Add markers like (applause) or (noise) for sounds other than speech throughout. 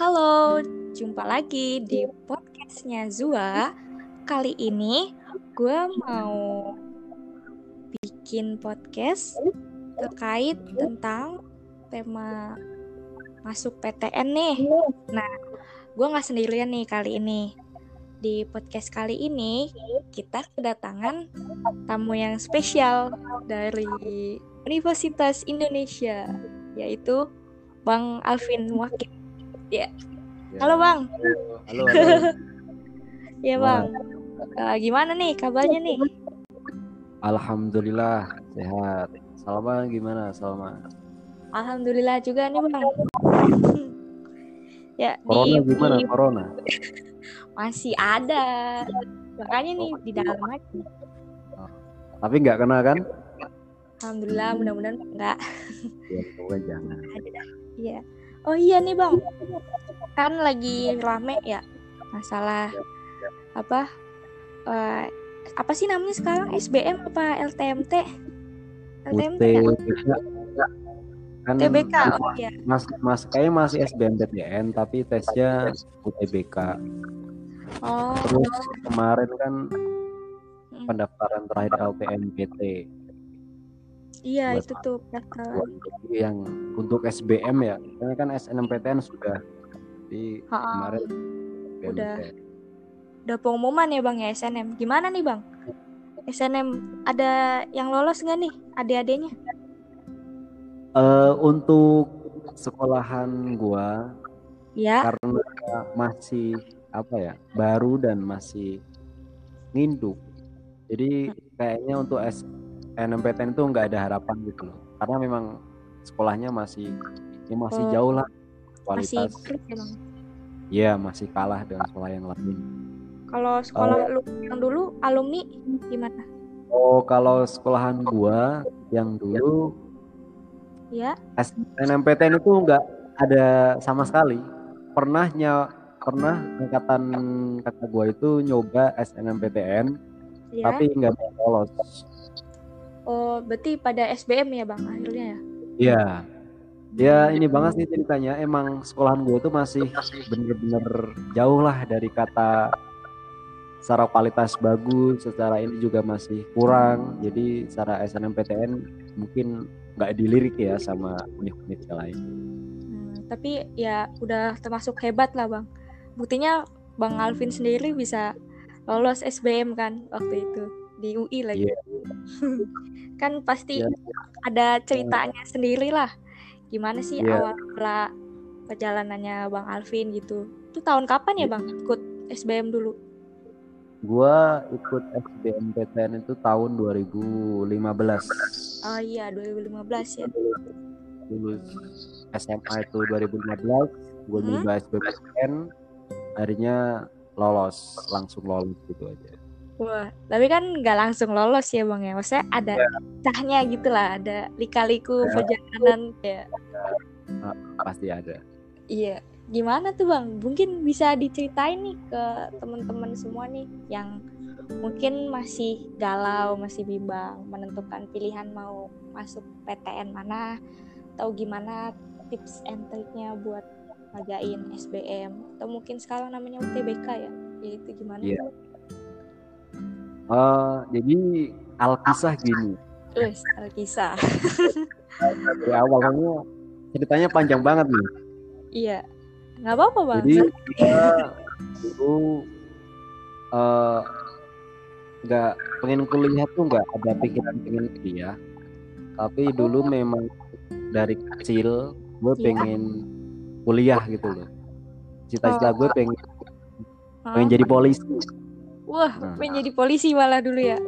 Halo, jumpa lagi di podcastnya Zua. Kali ini gue mau bikin podcast terkait tentang tema masuk PTN nih. Nah, gue nggak sendirian nih kali ini. Di podcast kali ini kita kedatangan tamu yang spesial dari Universitas Indonesia, yaitu Bang Alvin Wakil. Ya. Halo Bang. Halo, (laughs) halo. Ya Bang. Eh, gimana nih kabarnya nih? Alhamdulillah sehat. Salma gimana Salma? Alhamdulillah juga nih Bang. (laughs) ya Corona di, gimana di- Corona? (laughs) masih ada. Makanya nih di dalam aja. Tapi nggak kena kan? Alhamdulillah mudah-mudahan enggak. Ya, jangan. Iya. Oh iya nih Bang. Kan lagi rame ya masalah apa eh, apa sih namanya sekarang SBM apa LTMT? LTMT ya? Kan TBK. Oh iya. mas mas kayaknya masih SBMPTN tapi tesnya UTBK. Oh. Terus kemarin kan mm. pendaftaran terakhir LTMPT Iya buat itu tuh pendaftaran. yang untuk SBM ya. Karena kan SNMPTN sudah di Ha-ha. kemarin Udah. SBMPTN. Udah pengumuman ya Bang ya SNM. Gimana nih Bang? SNM ada yang lolos nggak nih adik-adiknya? Eh, untuk sekolahan gua Ya. karena masih apa ya baru dan masih nginduk jadi kayaknya untuk SNMPTN itu nggak ada harapan gitu loh karena memang sekolahnya masih ya masih Oh. jauh lah Masih kualitas klik ya Bang. ya masih kalah dengan sekolah yang lain Kalau sekolah lu yang dulu alumni gimana? oh kalau sekolahan gua yang dulu Ya. SNMPTN itu nggak ada sama sekali pernahnya pernah angkatan kakak gua itu nyoba SNMPTN Ya. tapi nggak lolos Oh, berarti pada SBM ya Bang akhirnya ya? Iya. Ya ini banget sih ceritanya. Emang sekolahan gue tuh masih bener-bener jauh lah dari kata secara kualitas bagus, secara ini juga masih kurang. Jadi secara SNMPTN mungkin nggak dilirik ya sama yang lain. Hmm, tapi ya udah termasuk hebat lah Bang. Buktinya Bang Alvin sendiri bisa lolos SBM kan waktu itu di UI lagi. Iya. (laughs) kan pasti Iya. ada ceritanya sendiri lah. Gimana sih Iya. awal mula perjalanannya Bang Alvin gitu. Itu tahun kapan ya Bang ikut SBM dulu? Gua ikut SBMPTN itu tahun 2015. Oh iya 2015 ya. Lulus SMA itu 2015, gue Hmm? nyoba SBMPTN, akhirnya lolos, langsung lolos gitu aja. Wah, tapi kan nggak langsung lolos ya Bang ya. Maksudnya ada cahnya gitu lah, ada lika-liku Ya. perjalanan ya. Pasti ada. Iya, gimana tuh Bang? Mungkin bisa diceritain nih ke teman-teman semua nih yang mungkin masih galau, masih bimbang menentukan pilihan mau masuk PTN mana atau gimana tips and triknya buat ngadain SBM atau mungkin sekarang namanya UTBK ya. Itu gimana? Iya. Eh, jadi alkisah gini Wes, Alkisah. dari awal kamu ceritanya panjang banget nih. Iya. Nggak apa-apa Bang. Jadi kita dulu eh, nggak pengen kuliah tuh nggak ada pikiran pengen kuliah, tapi dulu memang dari kecil gue Iya. pengen kuliah gitu loh. Cita-cita gue pengen pengen jadi polisi. Wah, Nah. pengen jadi polisi malah dulu ya.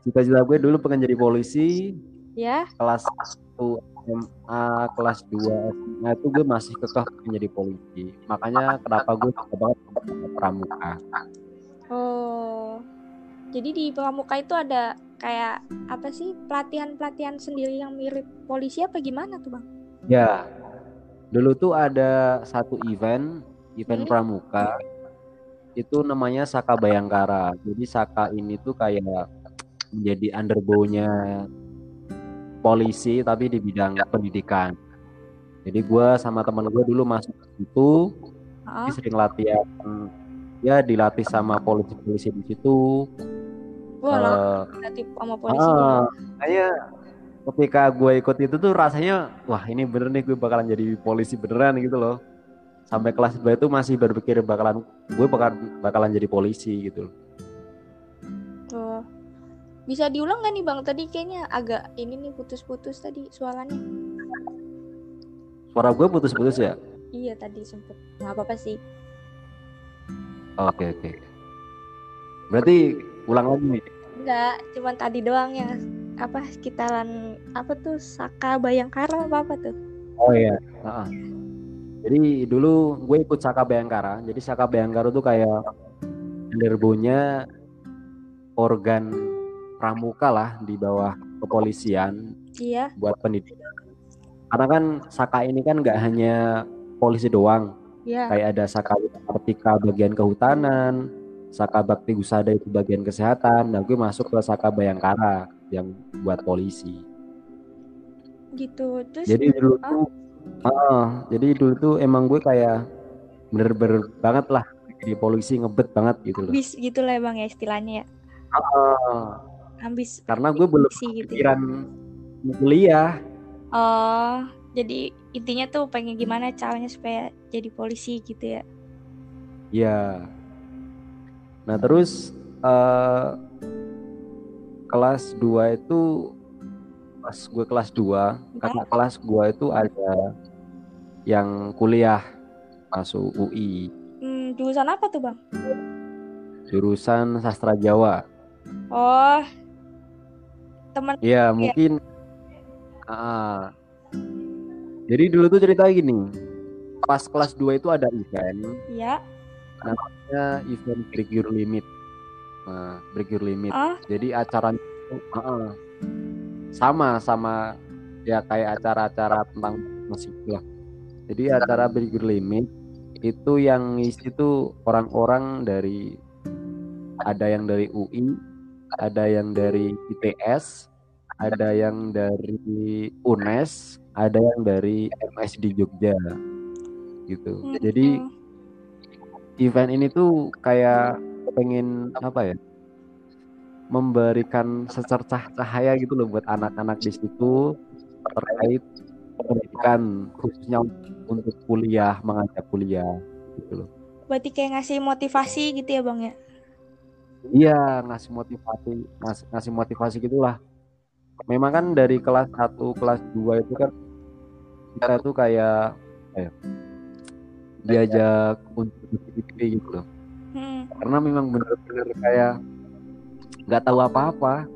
Cita-cita gue dulu pengen jadi polisi, Ya. kelas 1 SMA, kelas 2 SMA itu gue masih kekeh pengen jadi polisi. Makanya kenapa gue suka banget sama pramuka. Oh. Jadi di pramuka itu ada kayak apa sih pelatihan-pelatihan sendiri yang mirip polisi apa gimana tuh, Bang? Ya, dulu tuh ada satu event, event Hmm. pramuka. Itu namanya Saka Bayangkara. Jadi Saka ini tuh kayak menjadi underbow-nya polisi tapi di bidang pendidikan. Jadi gue sama teman gue dulu masuk ke situ, Ah, sering latihan ya dilatih sama polisi-polisi di situ. lah Eh, berarti sama polisi ah, kayak ketika gue ikut itu tuh rasanya wah ini bener nih gue bakalan jadi polisi beneran gitu loh. Sampai kelas 2 itu masih berpikir bakalan gue bakalan bakalan jadi polisi gitu. loh. Tuh. Bisa diulang gak nih bang? Tadi kayaknya agak ini nih putus-putus tadi suaranya. Suara gue putus-putus ya? Iya tadi sempet. Nggak apa-apa sih. Oke oke. Berarti ulang lagi nih. Enggak, cuman tadi doang yang apa sekitaran apa tuh Saka Bayangkara apa apa tuh? Oh iya. Heeh. Jadi dulu gue ikut Saka Bayangkara. Jadi Saka Bayangkara tuh kayak genderbonya organ pramuka lah di bawah kepolisian Iya, buat pendidikan. Karena kan Saka ini kan nggak hanya polisi doang. iya. Kayak ada Saka Kartika bagian kehutanan, Saka Bakti Husada itu bagian kesehatan. Nah gue masuk ke Saka Bayangkara yang buat polisi. Gitu. Terus Jadi dulu tuh, ah, jadi dulu tuh emang gue kayak bener-bener banget lah jadi polisi ngebet banget gitu loh. ambis gitu lah bang ya istilahnya ya. Ah, Ambis karena gue belum gitu. ya. pikiran kuliah. Oh, jadi intinya tuh pengen gimana caranya supaya jadi polisi gitu ya. Ya. Nah terus eh, kelas 2 itu pas gue kelas 2 kakak kelas gue itu ada yang kuliah masuk UI Hmm, jurusan apa tuh bang? jurusan sastra Jawa. Oh, teman Iya mungkin. Ah. jadi dulu tuh cerita gini. Pas kelas 2 itu ada event, ya. namanya event Break Your Limit. Nah, Break Your Limit. Ah, Jadi acaranya itu, ah, sama sama ya kayak acara-acara tentang musik lah. Jadi acara Break Your Limit itu yang ngisi tuh orang-orang dari ada yang dari UI, ada yang dari ITS, ada yang dari UNES, ada yang dari MSD Jogja gitu. hmm, Jadi hmm. event ini tuh kayak pengen apa ya memberikan secercah cahaya gitu loh buat anak-anak di situ terkait pendidikan khususnya untuk kuliah mengajak kuliah gitu loh. Berarti kayak ngasih motivasi gitu ya bang ya. iya ngasih motivasi ngasih, ngasih motivasi gitulah. Memang kan dari kelas 1 kelas 2 itu kan kita tuh kayak ya, diajak untuk gitu loh. Hmm, karena memang bener-bener kayak nggak tahu apa-apa.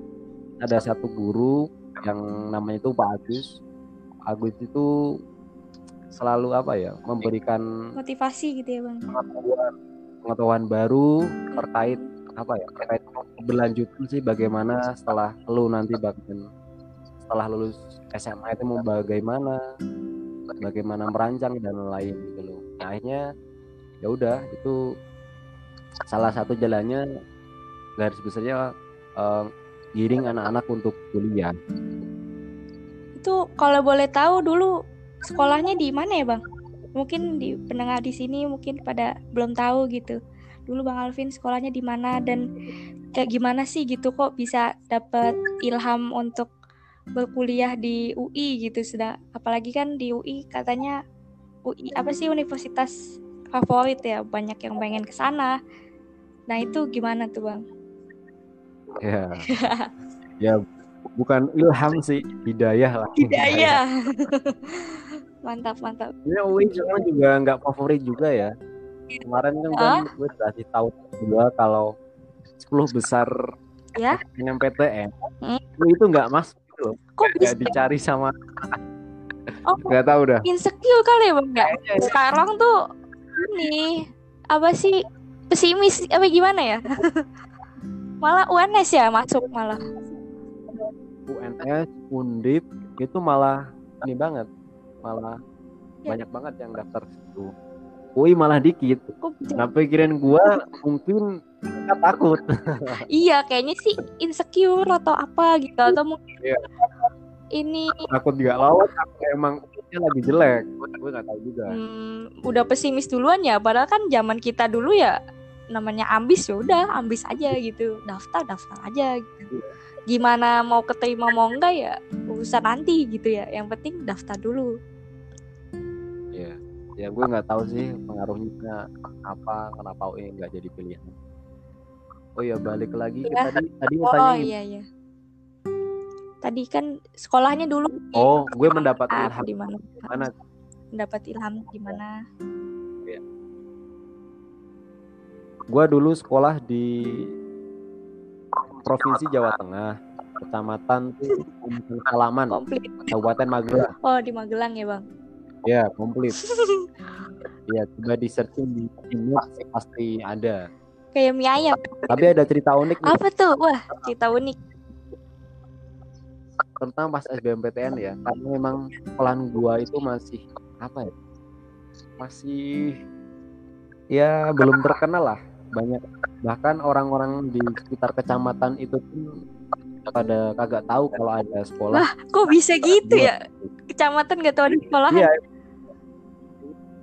Ada satu guru yang namanya itu Pak Agus. Pak Agus itu selalu apa ya memberikan motivasi gitu ya bang. pengetahuan pengetahuan baru terkait apa ya terkait berlanjutan sih bagaimana setelah lu nanti bahkan setelah lulus SMA itu mau bagaimana bagaimana merancang dan lain gitu loh. Nah, akhirnya ya udah itu salah satu jalannya garis besarnya eh, giring anak-anak untuk kuliah Itu kalau boleh tahu dulu sekolahnya di mana ya bang? Mungkin di pendengar di sini mungkin pada belum tahu gitu. Dulu bang Alvin sekolahnya di mana dan kayak gimana sih gitu kok bisa dapat ilham untuk berkuliah di UI gitu sudah apalagi kan di UI katanya UI apa sih universitas favorit ya banyak yang pengen ke sana. Nah itu gimana tuh bang? Ya (laughs) ya bukan ilham sih hidayah lah Hidayah. (laughs) mantap mantap. Sebenarnya UI sekarang juga nggak favorit juga ya. Kemarin kan Ah? kan gue kasih tahu juga kalau 10 besar Ya. NMPTN Hmm. itu nggak masuk gitu loh. Kok Nggak bisa dicari sama Oh. (laughs) nggak tahu dah. insecure kali ya bang ya? Sekarang tuh ini apa sih pesimis apa gimana ya? Malah UNS ya masuk malah. UNS, Undip itu malah ini banget, malah Ya. banyak banget yang daftar situ. UI malah dikit. Nah pikiran gua mungkin takut. (laughs) iya kayaknya sih insecure atau apa gitu atau mungkin Iya. ini takut nggak lawat emang lagi jelek gue nggak tahu juga hmm, udah pesimis duluan ya padahal kan zaman kita dulu ya namanya ambis ya udah ambis aja gitu. Daftar daftar aja gitu. Gimana mau keterima mau enggak ya urusan nanti gitu ya. Yang penting daftar dulu. Ya ya gue nggak tahu sih pengaruhnya apa kenapa UI nggak jadi pilihan. Oh ya balik lagi ke Ya. tadi tadi mau oh tanya iya iya. Tadi kan sekolahnya dulu. Oh gue mendapat apa, ilham di mana? Mana? Mendapat ilham di mana gue dulu sekolah di provinsi Jawa Tengah kecamatan Salaman Kabupaten Magelang. Oh di Magelang ya bang? Ya komplit. Ya coba di searching di Timur pasti ada. Kayak mie ayam. Tapi ada cerita unik nih. Apa tuh? Wah cerita unik. Tentang pas SBMPTN ya karena memang sekolahan gua itu masih apa ya? Masih ya belum terkenal lah banyak bahkan orang-orang di sekitar kecamatan itu pun pada kagak tahu kalau ada sekolah. Kok bisa gitu ya? Kecamatan gak tahu ada sekolahan. Iya.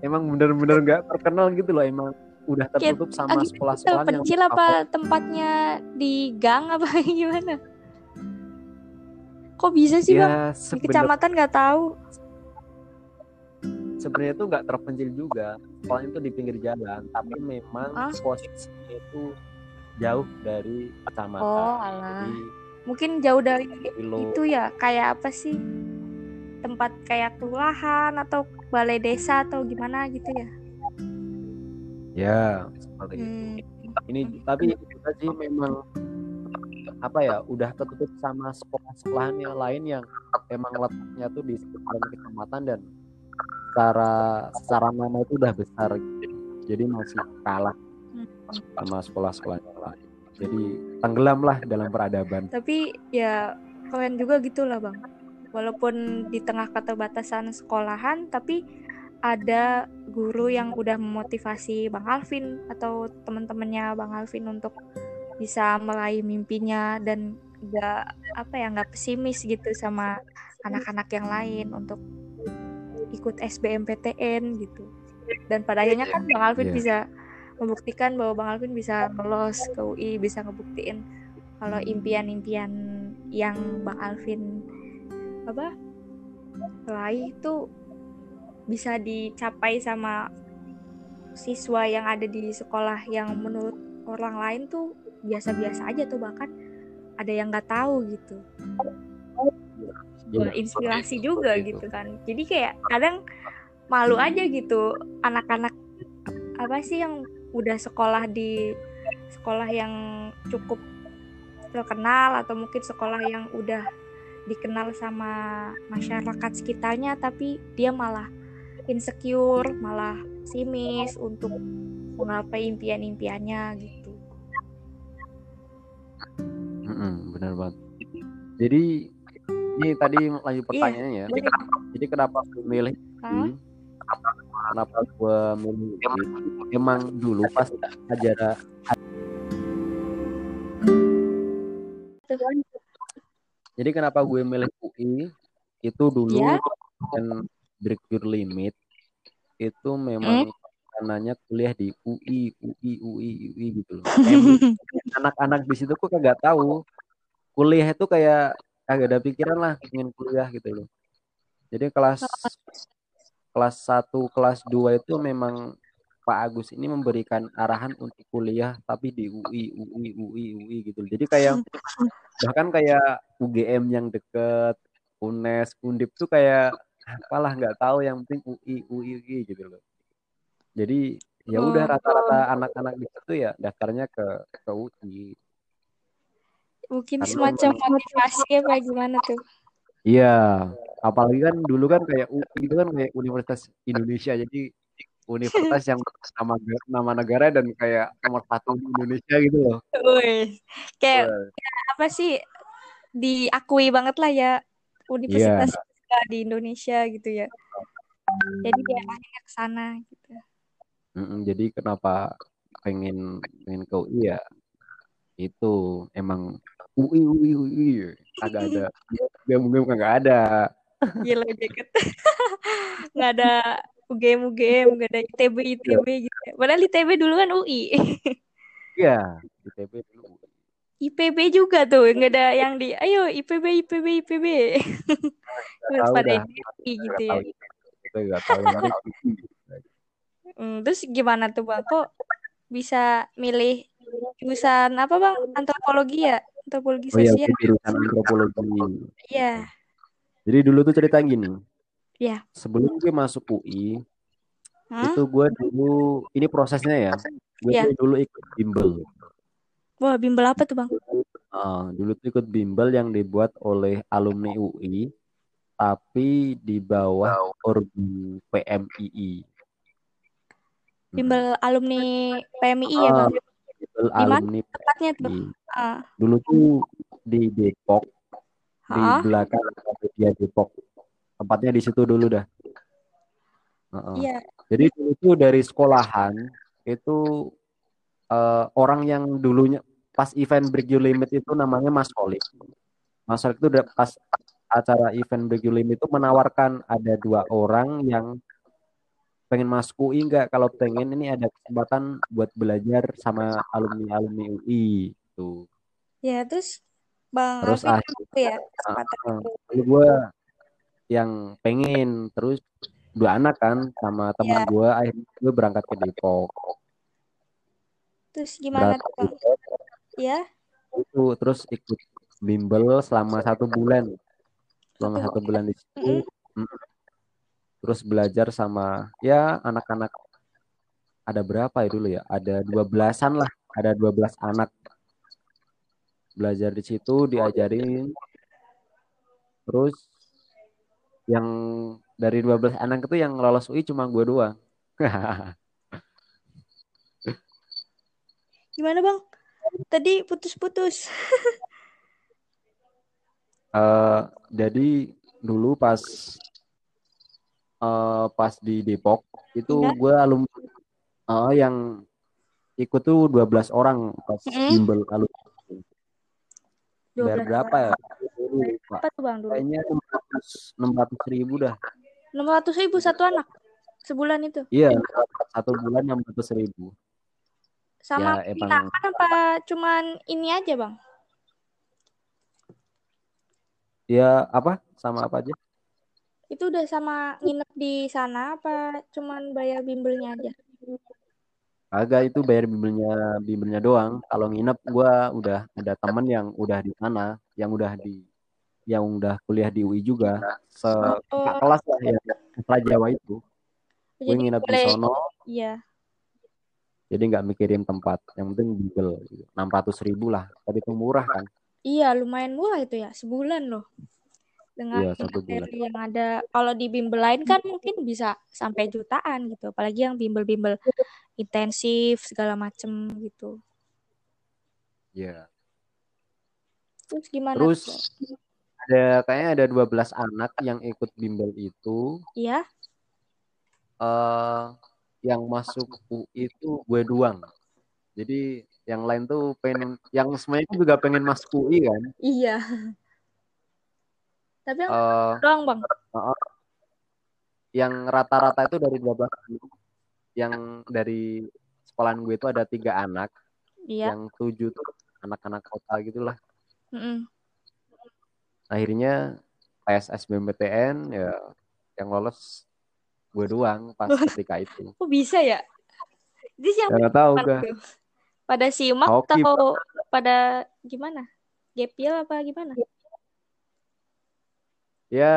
Emang bener-bener nggak terkenal gitu loh emang udah tertutup sama sekolah-sekolah yang terpencil apa tempatnya di gang apa (laughs) gimana? Kok bisa sih bang? Ya di sebenarnya kecamatan nggak tahu sebenarnya itu nggak terpencil juga. Sekolah itu di pinggir jalan tapi memang Ah. posisinya itu jauh dari kecamatan. Oh, alah. jadi mungkin jauh dari kilo itu ya kayak apa sih? Tempat kayak kelurahan atau balai desa atau gimana gitu ya? Ya seperti itu. Hmm. ini tapi itu tadi memang apa ya udah tertutup sama sekolah-sekolahan yang lain yang emang letaknya tuh di sekitaran kecamatan dan secara secara nama itu udah besar gitu. jadi masih kalah sama sekolah-sekolah yang lain. Jadi tenggelam lah dalam peradaban. Tapi ya keren juga gitu lah bang. Walaupun di tengah keterbatasan sekolahan tapi ada guru yang udah memotivasi bang Alvin atau teman-temannya bang Alvin untuk bisa meraih mimpinya dan nggak apa ya nggak pesimis gitu sama anak-anak yang lain untuk ikut SBMPTN gitu. Dan pada akhirnya kan bang Alvin Iya. bisa membuktikan bahwa bang Alvin bisa lolos ke UI bisa ngebuktiin kalau impian-impian yang bang Alvin apa raih itu bisa dicapai sama siswa yang ada di sekolah yang menurut orang lain tuh biasa-biasa aja tuh bahkan ada yang nggak tahu gitu. Iya, berinspirasi seperti juga itu. gitu kan jadi kayak kadang malu aja gitu anak-anak apa sih yang udah sekolah di sekolah yang cukup terkenal atau mungkin sekolah yang udah dikenal sama masyarakat sekitarnya tapi dia malah insecure malah simis untuk menggapai impian-impiannya gitu Mm-mm, benar banget. Jadi ini tadi lanjut pertanyaannya ya. boleh Jadi kenapa gue milih Hah? ini? Kenapa gue milih? Emang dulu pas ajaran Jadi kenapa gue milih UI? Itu dulu Ya. dan break your limit itu memang nanya kuliah di UI, UI, UI, UI gitu loh. (laughs) Anak-anak di situ kok kagak tahu kuliah itu kayak kagak ada pikiran lah ingin kuliah gitu loh. Jadi kelas kelas 1, kelas 2 itu memang Pak Agus ini memberikan arahan untuk kuliah tapi di UI, UI, UI, UI gitu. Jadi kayak bahkan kayak UGM yang deket, UNES, Undip tuh kayak apalah nggak tahu yang penting UI, UI, UI gitu loh. Jadi ya udah Oh. rata-rata anak-anak di situ ya daftarnya ke ke UI. Mungkin semacam motivasi apa gimana tuh Iya, apalagi kan dulu kan kayak itu kan kayak Universitas Indonesia jadi universitas yang nama nama negara dan kayak nomor satu di Indonesia gitu loh. Wih, kayak apa sih diakui banget lah ya universitas kita di Indonesia gitu ya. Jadi dia akhirnya ke sana gitu. Mm-mm, jadi kenapa pengen pengen ke UI ya itu emang UI UI UI agak ada game game kagak ada Yellow jacket. (laughs) nggak ada UGM UGM, nggak ada ITB ITB gitu. Padahal ITB dulu kan UI. (laughs) Iya, ITB dulu. IPB juga tuh, nggak ada yang di, ayo IPB IPB IPB. Tahu pada ini gitu ya. Itu nggak tahu. Hmm, terus gimana tuh bang? Kok bisa milih jurusan apa bang? Antropologi ya? Antropologi Oh iya, sosial? jurusan antropologi. Iya. Jadi dulu tuh cerita gini. Iya. Sebelum gue masuk UI, Hah? itu gue dulu ini prosesnya ya. Gue Iya. tuh dulu ikut bimbel. Wah, bimbel apa tuh bang? Ah, dulu tuh ikut bimbel yang dibuat oleh alumni UI, tapi di bawah organ PMII. Bimbel alumni PMI ya Ah, bang? Di mana alumni Tepatnya tuh. Ah, Dulu tuh di Depok, di Hah? belakang dia Depok. Tempatnya di situ dulu dah. Heeh. Iya. Jadi dulu tuh dari sekolahan itu eh, orang yang dulunya pas event Break Your Limit itu namanya Mas Holik. Mas Holik itu udah pas acara event Break Your Limit itu menawarkan ada dua orang yang pengen masuk UI enggak kalau pengen ini ada kesempatan buat belajar sama alumni alumni UI tuh. Ya, terus Bang Terus Alvin akhirnya itu ya kesempatan ah, itu. lalu gue yang pengen terus dua anak kan sama teman Ya, gue akhirnya gue berangkat ke Depok. Terus gimana tuh Bang? Ya, itu terus ikut bimbel selama satu bulan. Selama satu bulan? di situ mm, terus belajar sama ya anak-anak ada berapa ya dulu ya ada dua belasan lah ada dua belas anak belajar di situ diajarin terus yang dari 12 anak itu yang lolos UI cuma gue doang (laughs) Gimana Bang? Tadi putus-putus. (laughs) Eh, jadi dulu pas eh, pas di Depok itu gue alumni eh, yang ikut tuh 12 orang pas Mm-mm. bimbel alumni bayar 12 berapa orang. ya Dulu lupa. Apa tuh Bang dulu? kayaknya 600 600 ribu dah 600 ribu satu anak sebulan itu. iya satu bulan 600 ribu Sama ya emang apa cuman ini aja Bang? ya apa sama apa aja Itu udah sama nginep di sana apa cuman bayar bimbelnya aja? Agak itu bayar bimbelnya bimbelnya doang. Kalau nginep gua udah ada temen yang udah di sana, yang udah di yang udah kuliah di UI juga, se Oh, kelas lah ya, kelas Jawa itu. Gue nginep di boleh sono, iya. jadi nggak mikirin tempat. Yang penting bimbel, enam ratus ribu lah. Tadi itu murah kan? Iya, lumayan murah itu ya, sebulan loh. Dengan Iya satu bulan. yang ada, kalau di bimbel lain kan mungkin bisa sampai jutaan gitu. Apalagi yang bimbel-bimbel intensif segala macem gitu. Iya. Terus gimana Terus tuh? ada kayaknya ada 12 anak yang ikut bimbel itu. Iya, eh yang masuk UI itu gue doang. Jadi yang lain tuh pengen, yang semuanya itu juga pengen masuk UI kan. iya. Tapi yang eh doang bang. uh, yang rata-rata itu dari 12 anak. Yang dari sekolahan gue itu ada tiga anak, Iya. yang tujuh tuh anak-anak kota gitulah. Mm-mm. Akhirnya tes SBMPTN ya yang lolos gue doang pas ketika itu. (laughs) Kok bisa ya? Jadi yang nggak tahu gue. Pada simak atau pada gimana? Gap year apa gimana? Ya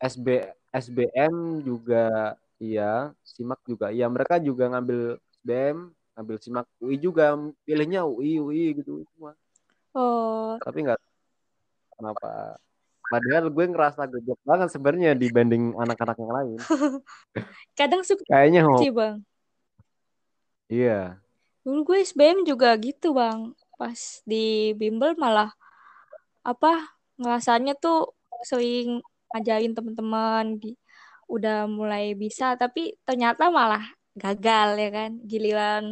SB SBM juga iya, simak juga iya. Mereka juga ngambil SBM, ngambil simak UI juga, pilihnya UI UI gitu semua. Oh, Tapi nggak kenapa. Padahal gue ngerasa gojek banget sebenarnya dibanding anak-anak yang lain. (laughs) kadang suka Kayaknya sih bang. iya. Dulu gue SBM juga gitu bang. Pas di bimbel malah apa ngerasanya tuh sering ngajarin teman-teman di udah mulai bisa tapi ternyata malah gagal ya kan? Giliran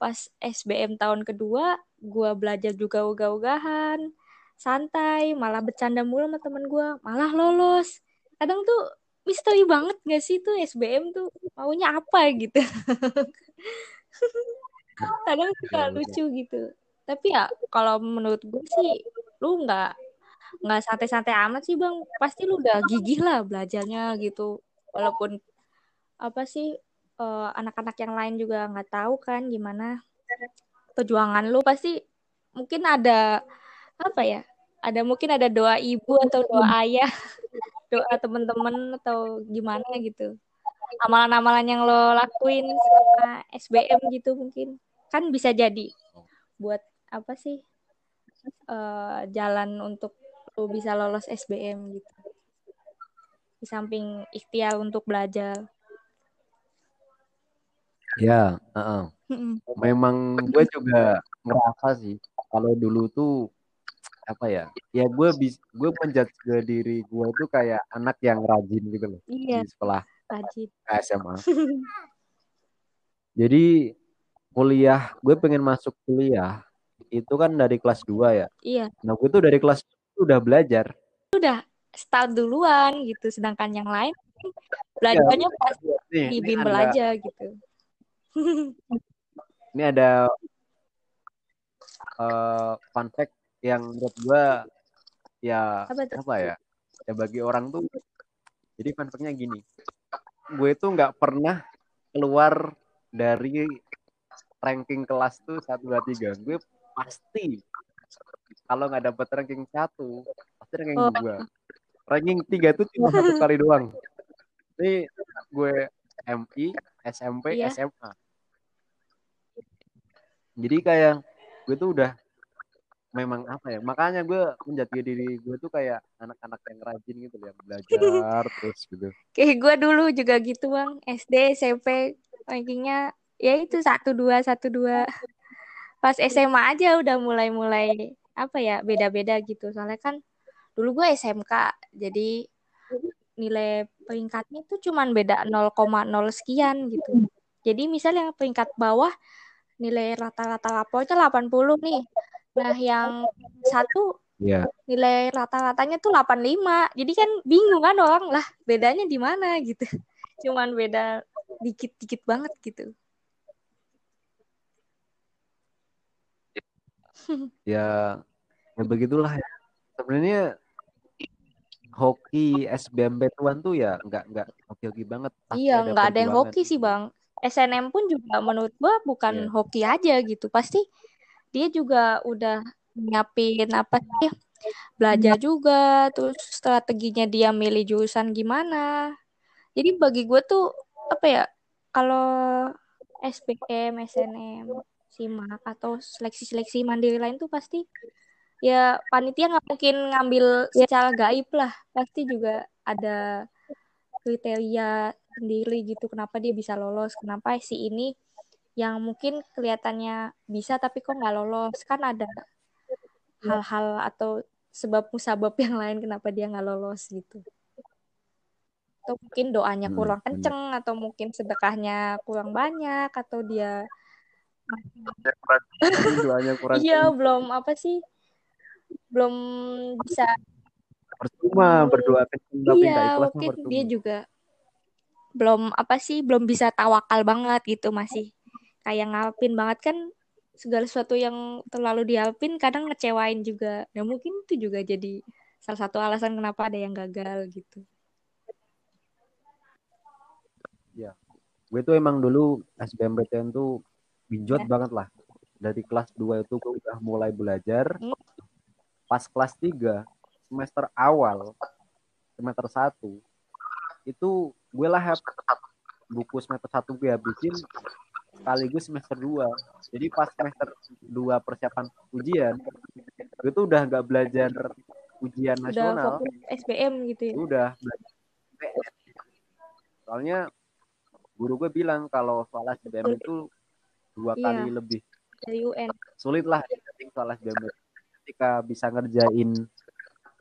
pas SBM tahun kedua gue belajar juga ogah-ogahan santai malah bercanda mulu sama temen gue malah lolos. Kadang tuh misteri banget gak sih tuh SBM tuh? Maunya apa gitu? (laughs) Kadang suka lucu gitu. Tapi ya kalau menurut gue sih lu nggak nggak santai-santai amat sih bang. Pasti lu udah gigih lah belajarnya gitu. Walaupun apa sih uh, anak-anak yang lain juga nggak tahu kan gimana perjuangan lu. Pasti mungkin ada apa ya ada mungkin ada doa ibu atau doa ayah (laughs) doa teman-teman atau gimana gitu. Amalan-amalan yang lo lakuin sama SBM gitu mungkin. Kan bisa jadi buat apa sih uh, jalan untuk lo bisa lolos SBM gitu. Di samping ikhtiar untuk belajar. Ya uh -uh. memang gue juga ngerasa sih kalau dulu tuh apa ya ya gue bis gue menjudge ke diri gue tuh kayak anak yang rajin gitu loh iya, di sekolah rajin. SMA (laughs) jadi kuliah gue pengen masuk kuliah itu kan dari kelas 2 ya? Iya. Nah gue tuh dari kelas udah belajar. Udah start duluan gitu sedangkan yang lain belajarnya ya, pas nih, di bimbel aja gitu. (laughs) Ini ada uh, fun fact yang menurut gue ya apa, apa ya? Ya bagi orang tuh jadi fun gini. Gue tuh nggak pernah keluar dari ranking kelas tuh satu dua tiga. Gue pasti kalau nggak dapet ranking satu pasti ranking oh. dua. Ranking tiga tuh cuma satu (laughs) kali doang. Ini gue MI SMP yeah. SMA jadi kayak gue tuh udah memang apa ya makanya gue menjadi diri gue tuh kayak anak-anak yang rajin gitu yang belajar (laughs) terus gitu. Kayak gue dulu juga gitu bang. SD SMP rankingnya ya itu satu dua satu dua. Pas SMA aja udah mulai-mulai apa ya beda-beda gitu soalnya kan dulu gue SMK jadi nilai peringkatnya itu cuman beda 0,0 sekian gitu jadi misalnya peringkat bawah nilai rata-rata rapornya 80 nih Nah, yang satu yeah. nilai rata-ratanya tuh 85. Jadi kan bingung kan orang lah bedanya di mana gitu. (laughs) Cuman beda dikit-dikit banget gitu. Ya, ya begitulah ya. Sebenarnya hoki SBM Tuan tuh ya nggak nggak hoki-hoki banget. Iya, nggak ada yang hoki sih bang. SNM pun juga menurut gua bukan yeah. hoki aja gitu. Pasti dia juga udah nyiapin apa sih belajar juga terus strateginya dia milih jurusan gimana jadi bagi gue tuh apa ya kalau SPM, SNM, SIMAK atau seleksi-seleksi mandiri lain tuh pasti ya panitia nggak mungkin ngambil secara gaib lah. Pasti juga ada kriteria sendiri gitu kenapa dia bisa lolos kenapa si ini yang mungkin kelihatannya bisa tapi kok nggak lolos. Kan ada iya. hal-hal atau sebab musabab yang lain kenapa dia nggak lolos gitu. Atau mungkin doanya hmm, kurang hmm, kenceng atau mungkin sedekahnya kurang banyak atau dia doanya kurang iya belum apa sih? Belum bisa. Percuma berdoa kenceng tapi iya mungkin dia juga belum apa sih belum bisa tawakal banget gitu masih. Kayak ngalpin banget kan segala sesuatu yang terlalu dialpin kadang ngecewain juga. Nah mungkin itu juga jadi salah satu alasan kenapa ada yang gagal gitu. Ya, gue tuh emang dulu SBMPTN tuh binjot ya. banget lah. Dari kelas 2 itu gue udah mulai belajar. Hmm. Pas kelas 3, semester awal, semester 1, itu gue lah buku semester 1 gue habisin sekaligus semester 2 jadi pas semester 2 persiapan ujian gue tuh udah nggak belajar ujian udah nasional SBM gitu ya udah soalnya guru gue bilang kalau soal SBM itu dua iya. kali lebih. Dari UN sulit lah soal SBM ketika bisa ngerjain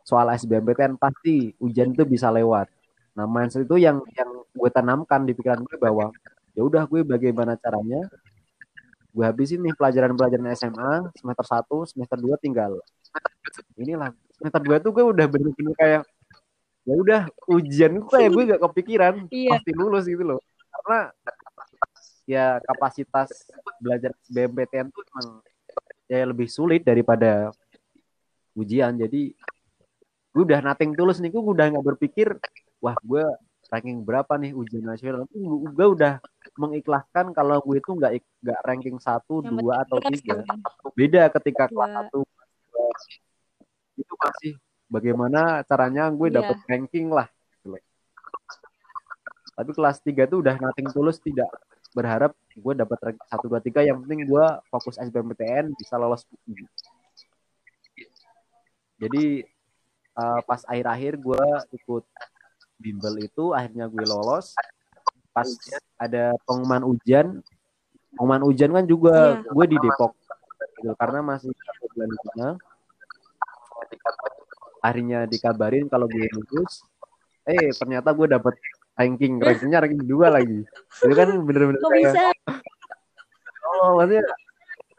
soal SBMPTN pasti ujian itu bisa lewat. Nah mindset itu yang yang gue tanamkan di pikiran gue bahwa ya udah gue bagaimana caranya? Gue habisin nih pelajaran-pelajaran SMA semester 1, semester 2 tinggal. Inilah semester 2 tuh gue udah bener-bener kayak ya udah ujian gue kayak gue gak kepikiran Iya. pasti lulus gitu loh. Karena ya kapasitas belajar BMPTN tuh emang ya lebih sulit daripada ujian. Jadi gue udah nothing tulus nih. Gue udah nggak berpikir wah gue ranking berapa nih ujian nasional? Gue udah mengikhlaskan kalau gue itu nggak nggak ranking satu Yang dua atau tiga. beda ketika Dua. kelas satu itu masih bagaimana caranya gue Iya. dapet ranking lah. Tapi kelas 3 tuh udah nothing tulus tidak berharap gue dapat ranking satu dua tiga. Yang penting gue fokus SBMPTN bisa lolos. UI. jadi eh, pas akhir-akhir gue ikut bimbel itu akhirnya gue lolos. Pas ada pengumuman ujian pengumuman ujian kan juga Iya. gue di Depok. Gitu karena masih satu bulan sana. Akhirnya dikabarin kalau gue lulus. Eh ternyata gue dapet ranking rankingnya ranking dua lagi itu kan bener-bener Kok kayak bisa? oh maksudnya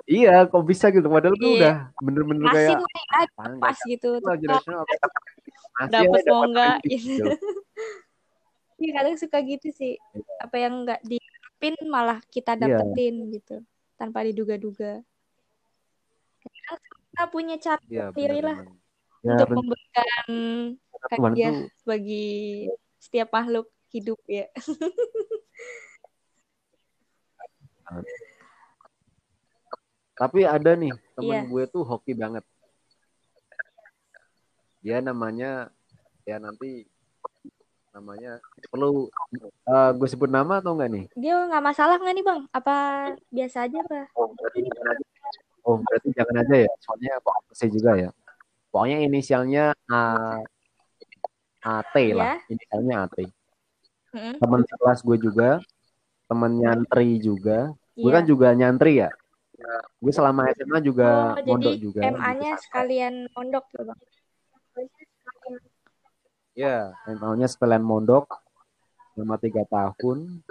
iya kok bisa gitu padahal tuh Iya. udah bener-bener Masih kayak "Apaan, pas gitu. tahu aja tetap nasional." Masih Dapet aja mau nggak, ranking gitu. gitu. (laughs) Iya kadang suka gitu sih. Apa yang nggak diharapin malah kita Iya. dapetin gitu. Tanpa diduga-duga. Kita punya cara Iya, sendiri lah. Ya, untuk ren- memberikan hadiah tuh bagi setiap makhluk hidup ya. (laughs) Tapi ada nih temen Iya. gue tuh hoki banget. Dia namanya ya nanti namanya perlu eh, gue sebut nama atau enggak nih? Dia nggak masalah nggak nih bang? Apa biasa aja pak? Oh berarti jangan aja. Oh berarti jangan aja ya. Soalnya saya juga ya. Pokoknya inisialnya A AT lah. Inisialnya AT. Mm-mm. Teman sekelas gue juga, teman nyantri juga. Gue Iya. kan juga nyantri ya. Gue selama SMA juga Oh, mondok jadi juga. MA-nya gitu. sekalian mondok ya bang? Ya, MA-nya sekalian mondok selama tiga tahun.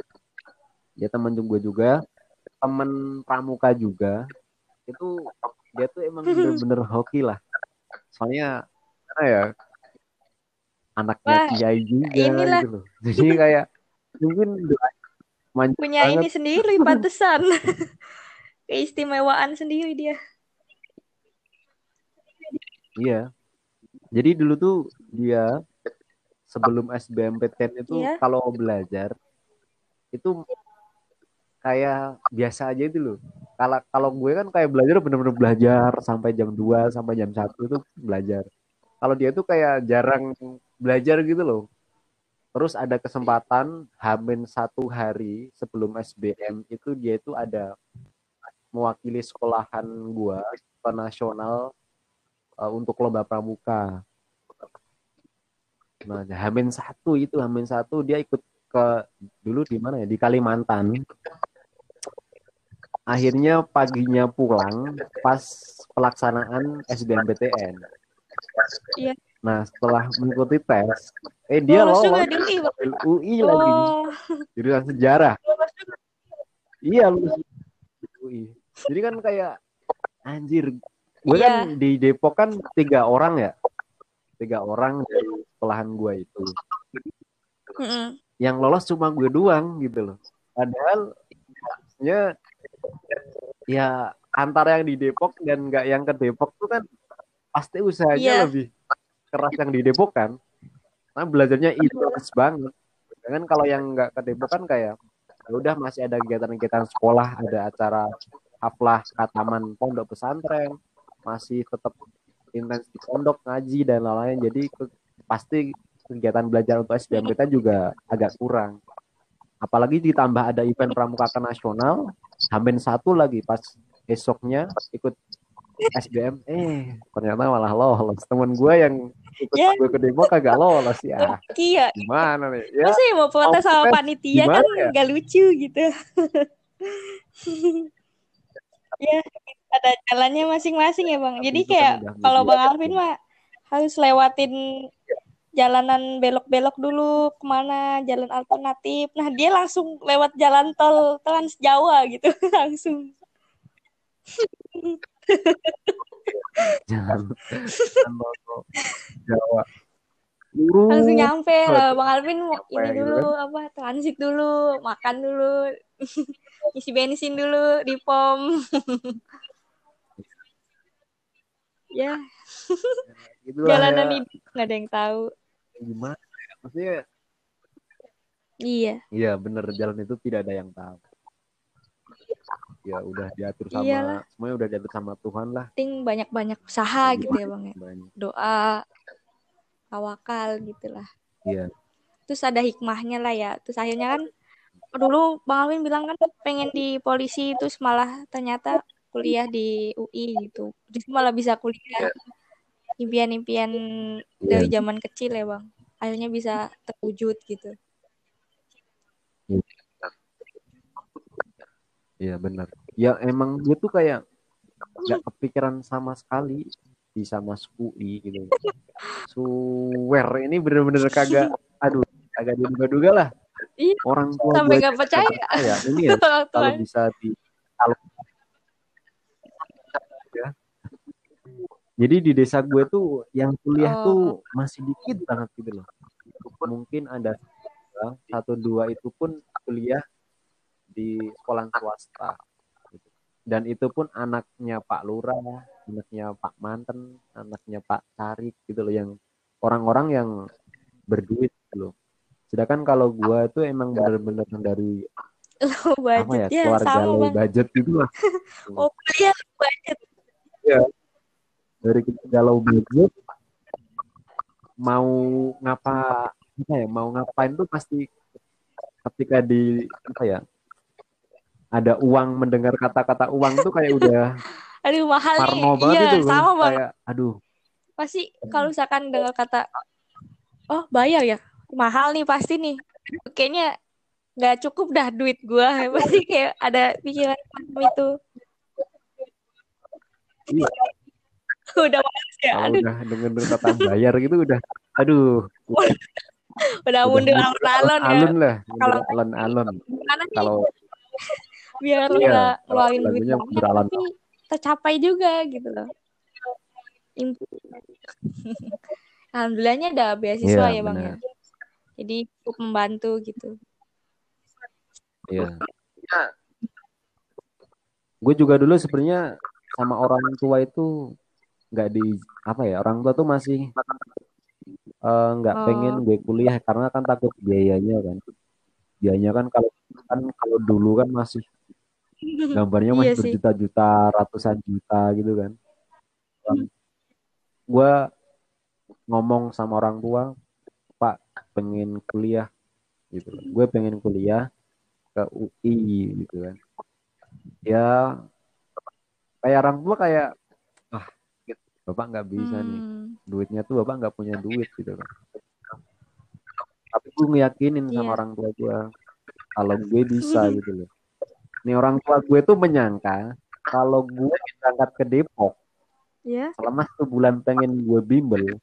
Dia temen gue juga, temen pramuka juga. Itu dia tuh emang (laughs) bener-bener hoki lah. Soalnya mana ya anaknya Wah, kiai juga inilah. gitu loh. (laughs) Jadi kayak mungkin Punya banget. ini sendiri pantesan. (laughs) Keistimewaan sendiri dia. Iya. Jadi dulu tuh dia sebelum SBMPTN itu Iya. kalau belajar itu kayak biasa aja itu loh. Kalau kalau gue kan kayak belajar bener-bener belajar sampai jam 2 sampai jam 1 itu belajar. Kalau dia tuh kayak jarang belajar gitu loh. Terus ada kesempatan hamin satu hari sebelum SBM itu dia itu ada mewakili sekolahan gua ke nasional uh, untuk lomba pramuka. Nah, Hamin satu itu Hamin satu dia ikut ke dulu di mana ya di Kalimantan. Akhirnya paginya pulang pas pelaksanaan SBMPTN. Iya. Nah setelah (laughs) mengikuti tes, eh dia Lolos lolos juga di UI, UI lagi Oh, jurusan sejarah. Iya lulus UI. Jadi kan kayak anjir. Gue Iya. kan di Depok kan tiga orang ya, tiga orang dari sekolahan gue itu. mm-mm. Yang lolos cuma gue doang gitu loh. Padahal ya ya antara yang di Depok dan nggak yang ke Depok tuh kan pasti usahanya Iya. lebih keras yang di Depok kan. Karena belajarnya intens banget. Kan kalau yang nggak ke Depok kan kayak ya udah masih ada kegiatan-kegiatan sekolah, ada acara haflah kataman pondok pesantren, masih tetap intens di pondok ngaji dan lain-lain. Jadi ke- pasti kegiatan belajar untuk SBMPTN juga agak kurang. Apalagi ditambah ada event pramuka nasional, hamin satu lagi pas esoknya ikut SBM, eh ternyata malah lolos. Temen gue yang ikut Ya. gue ke Depok kagak lolos ya. Iya. Gimana nih? Ya, Masa ya mau protes sama panitia gimana kan ya? nggak lucu gitu. (laughs) ya, ada jalannya masing-masing ya bang. Jadi kayak kalau bang Alvin mah harus lewatin jalanan belok-belok dulu ke mana jalan alternatif. Nah dia langsung lewat jalan tol Trans Jawa gitu (laughs) langsung. (laughs) jangan. Jangan. Jawa Lurus. langsung nyampe lah bang Alvin mau ini gitu dulu apa transit dulu makan dulu (laughs) isi bensin dulu di pom. (laughs) Ya. Gitu lah jalanan ya. hidup nggak ada yang tahu. Gimana ya? maksudnya iya. Iya bener jalan itu tidak ada yang tahu ya udah diatur sama Iyalah. semuanya udah diatur sama Tuhan lah. Penting banyak-banyak usaha gitu ya bang ya? banyak. Doa tawakal gitulah. Iya. Terus ada hikmahnya lah ya. Terus akhirnya kan dulu bang Alvin bilang kan pengen di polisi terus malah ternyata kuliah di UI gitu. Terus malah bisa kuliah impian-impian dari zaman kecil ya bang. Akhirnya bisa terwujud gitu iya benar ya emang gue tuh kayak nggak kepikiran sama sekali bisa masuk UI gitu swear ini bener-bener kagak aduh kagak diduga-duga lah Iya, orang tua sampai nggak percaya. percaya. ini ya (laughs) kalau tua. bisa di kalau ya. Jadi di desa gue tuh yang kuliah Oh. tuh masih dikit banget gitu loh. Mungkin ada satu dua itu pun kuliah di sekolah swasta. Dan itu pun anaknya Pak Lurah, anaknya Pak Manten, anaknya Pak Tarik gitu loh yang orang-orang yang berduit gitu loh. Sedangkan kalau gua tuh emang bener-bener dari Low apa ya budget ya, keluarga sama low budget gitu loh. (laughs) oh low budget Dari keluarga low budget mau ngapa apa ya mau ngapain tuh pasti ketika di apa ya ada uang mendengar kata-kata uang tuh kayak udah (laughs) aduh mahal nih. parno banget iya itu sama bang kayak aduh. Pasti kalau misalkan dengar kata oh bayar ya? Mahal nih pasti nih. Kayaknya nggak cukup dah duit gua. (laughs) Pasti kayak ada pikiran itu. Iya. (laughs) udah males ya? Aduh. udah denger kata bayar gitu udah aduh. Udah udah mundur alon-alon ya. alun lah Kalau- alun-alun. nih? Kalau biar lu Iya, nggak ngeluarin duit banyak tapi tercapai juga gitu loh Alhamdulillahnya ada beasiswa Iya, ya bang ya jadi cukup membantu gitu Iya. Gue juga dulu sebenarnya sama orang tua itu nggak di apa ya orang tua tuh masih eh, nggak Oh. pengen gue kuliah karena kan takut biayanya kan. Biayanya kan kalau kan kalau dulu kan masih (laughs) gambarnya masih Iya berjuta-juta, ratusan juta gitu kan. Gue ngomong sama orang tua, Pak pengen kuliah gitu. kan. Gue pengen kuliah ke UI gitu kan. Ya kayak orang tua kayak ah bapak nggak bisa nih Hmm, duitnya tuh bapak nggak punya duit gitu kan tapi gue ngeyakinin sama Iya. orang tua gue kalau gue bisa (laughs) gitu loh nih orang tua gue tuh menyangka kalau gue berangkat ke Depok ya selama satu bulan pengen gue bimbel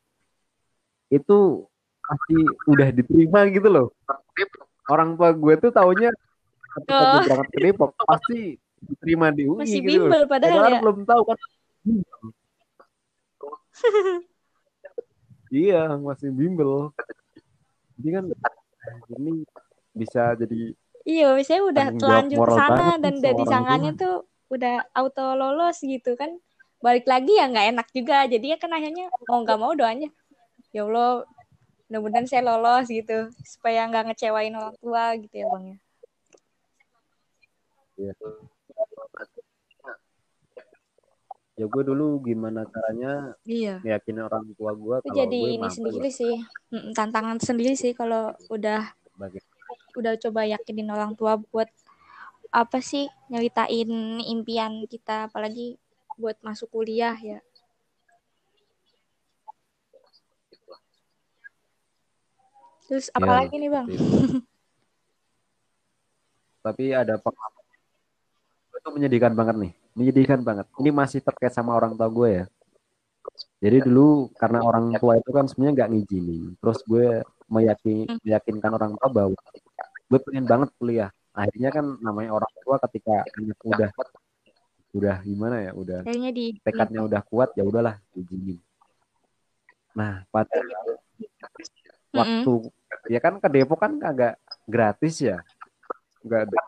itu pasti udah diterima gitu loh. Orang tua gue tuh taunya ketika gue Oh. berangkat ke Depok pasti diterima di UI masih gitu loh. bimbel padahal ya? belum tahu kan. Iya masih bimbel. Jadi kan ini bisa jadi iya biasanya udah telanjur sana dan dari seorang sangkanya tuh udah auto lolos gitu kan. Balik lagi ya nggak enak juga. Jadi ya kan akhirnya mau nggak mau doanya. Ya Allah mudah-mudahan saya lolos gitu supaya nggak ngecewain orang tua gitu ya bang ya. Ya, ya gue dulu gimana caranya iya. ngeyakinin orang tua gue kalau jadi gue ini sendiri lah. sih. Tantangan sendiri sih kalau udah sebagai udah coba yakinin orang tua buat apa sih nyeritain impian kita apalagi buat masuk kuliah ya. Terus Ya, apalagi nih bang? tapi (laughs) ada pengalaman itu menyedihkan banget nih menyedihkan banget. Ini masih terkait sama orang tua gue ya. Jadi dulu karena orang tua itu kan sebenarnya nggak ngizinin terus gue meyakin meyakinkan orang tua bahwa gue pengen banget kuliah. Akhirnya kan namanya orang tua ketika anak udah udah gimana ya udah Kayaknya di tekadnya udah kuat ya udahlah izinin nah pada waktu ya kan ke Depok kan agak gratis ya. Nggak ada.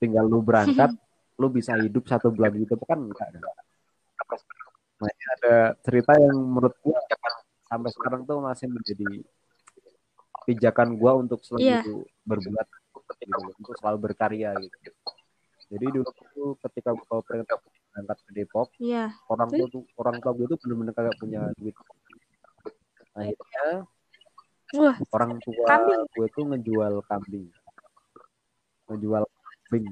tinggal lu berangkat lu bisa hidup satu bulan gitu kan enggak kan nah ada cerita yang menurut gua sampai sekarang tuh masih menjadi pijakan gua untuk selalu Iya. berbuat gitu loh, untuk selalu berkarya gitu. Jadi dulu tuh ketika gua pengen berangkat ke Depok Iya. orang tua tuh orang tua gue tuh bener-bener kagak punya duit. Akhirnya Wah, orang tua Kambing. gue tuh ngejual kambing. Ngejual kambing.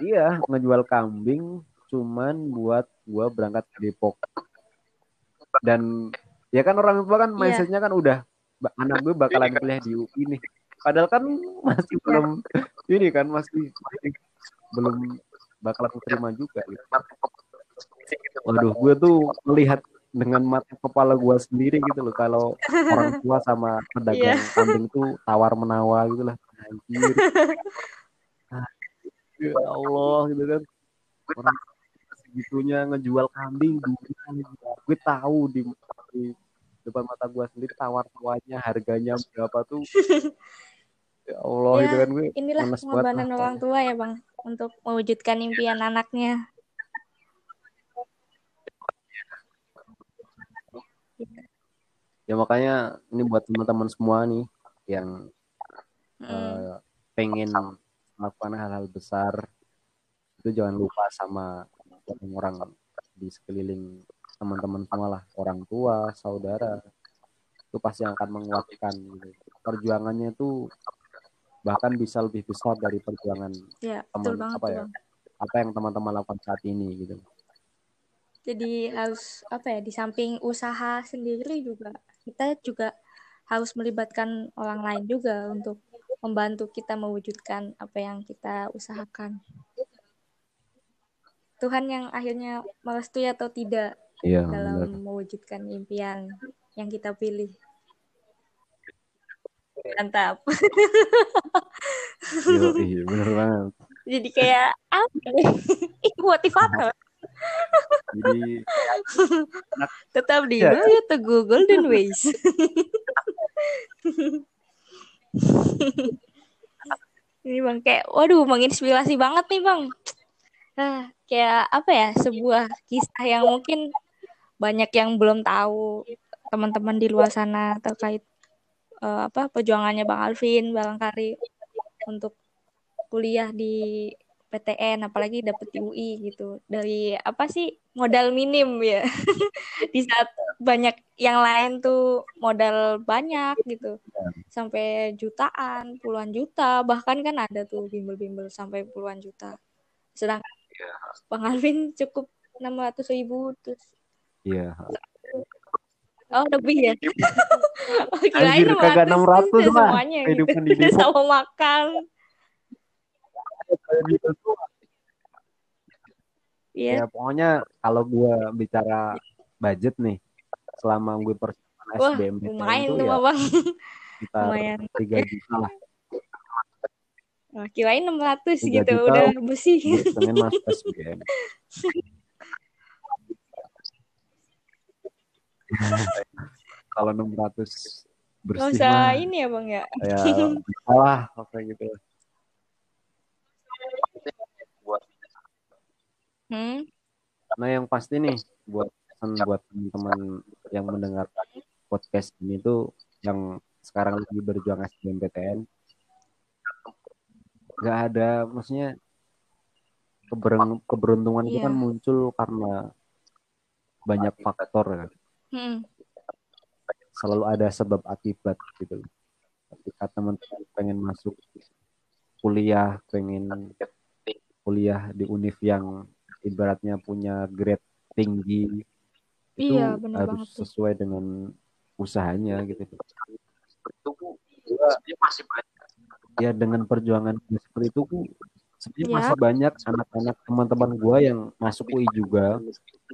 Iya ngejual kambing cuman buat gue berangkat ke Depok. Dan ya kan orang tua kan Iya. mindsetnya kan udah "Ba- anak gue bakalan kuliah di UI nih padahal kan masih Iya. belum ini kan masih, masih belum bakalan terima juga gitu. Waduh, gue tuh melihat dengan mata kepala gue sendiri gitu loh kalau orang tua sama pedagang Iya. kambing tuh tawar menawar gitu lah. Anjir. Ah, Ya Allah gitu kan. Orang segitunya ngejual kambing. Gue tahu di, di depan mata gue sendiri tawar tawarnya harganya berapa tuh. (laughs) Ya Allah Ya, gitu kan gue inilah pengorbanan orang tua ya, Bang, untuk mewujudkan impian anaknya. ya makanya ini buat teman-teman semua nih yang Mm. eh, pengen melakukan hal-hal besar itu jangan lupa sama orang-orang di sekeliling teman-teman semua lah orang tua saudara itu pasti akan menguatkan gitu. perjuangannya itu bahkan bisa lebih besar dari perjuangan Ya, teman betul banget apa ya Bang. apa yang teman-teman lakukan saat ini gitu Jadi harus apa ya, di samping usaha sendiri juga kita juga harus melibatkan orang lain juga untuk membantu kita mewujudkan apa yang kita usahakan. Tuhan yang akhirnya merestui atau tidak iya dalam mewujudkan impian yang kita pilih. Mantap. iya bener banget Jadi kayak apa? (laughs) ya? Ih, motivator. jadi Tetap di ya Teguh Golden Ways. Ini bang kayak, waduh, menginspirasi banget nih bang. Nah, kayak apa ya, sebuah kisah yang mungkin banyak yang belum tahu teman-teman di luar sana terkait eh, apa perjuangannya Bang Alvin, barangkali untuk kuliah di PTN, apalagi dapet di UI gitu. Dari apa sih modal minim ya, (laughs) di saat banyak yang lain tuh modal banyak gitu, sampai jutaan, puluhan juta, bahkan kan ada tuh bimbel-bimbel sampai puluhan juta. Sedangkan Bang Alvin cukup 600 ribu terus iya Oh lebih ya? (laughs) oh, kirain Anjir, kagak 600 tuh lah semuanya gitu. kehidupan di Udah Depok. (laughs) sama makan. Iya. Ya pokoknya kalau gue bicara budget nih, selama gue persiapan SBMPTN lumayan itu tuh ya Bang. (laughs) Lumayan. 3 juta lah. Oh, kirain 600 Tiga gitu, juta. udah bersih. Pengen masuk SBM. (laughs) kalau 600 Gak bersih usah mah ini ya Bang ya. ya salah apa gitu. Hmm? Nah yang pasti nih buat buat teman-teman yang mendengarkan podcast ini tuh yang sekarang lagi berjuang SBMPTN nggak ada maksudnya keberuntungan itu Iya. kan muncul karena banyak faktor kan Hmm. selalu ada sebab akibat gitu ketika teman-teman pengen masuk kuliah pengen kuliah di univ yang ibaratnya punya grade tinggi itu Iya, benar harus banget sesuai dengan usahanya gitu ya dengan perjuangan seperti itu sebenarnya Ya. masih banyak anak-anak teman-teman gue yang masuk UI juga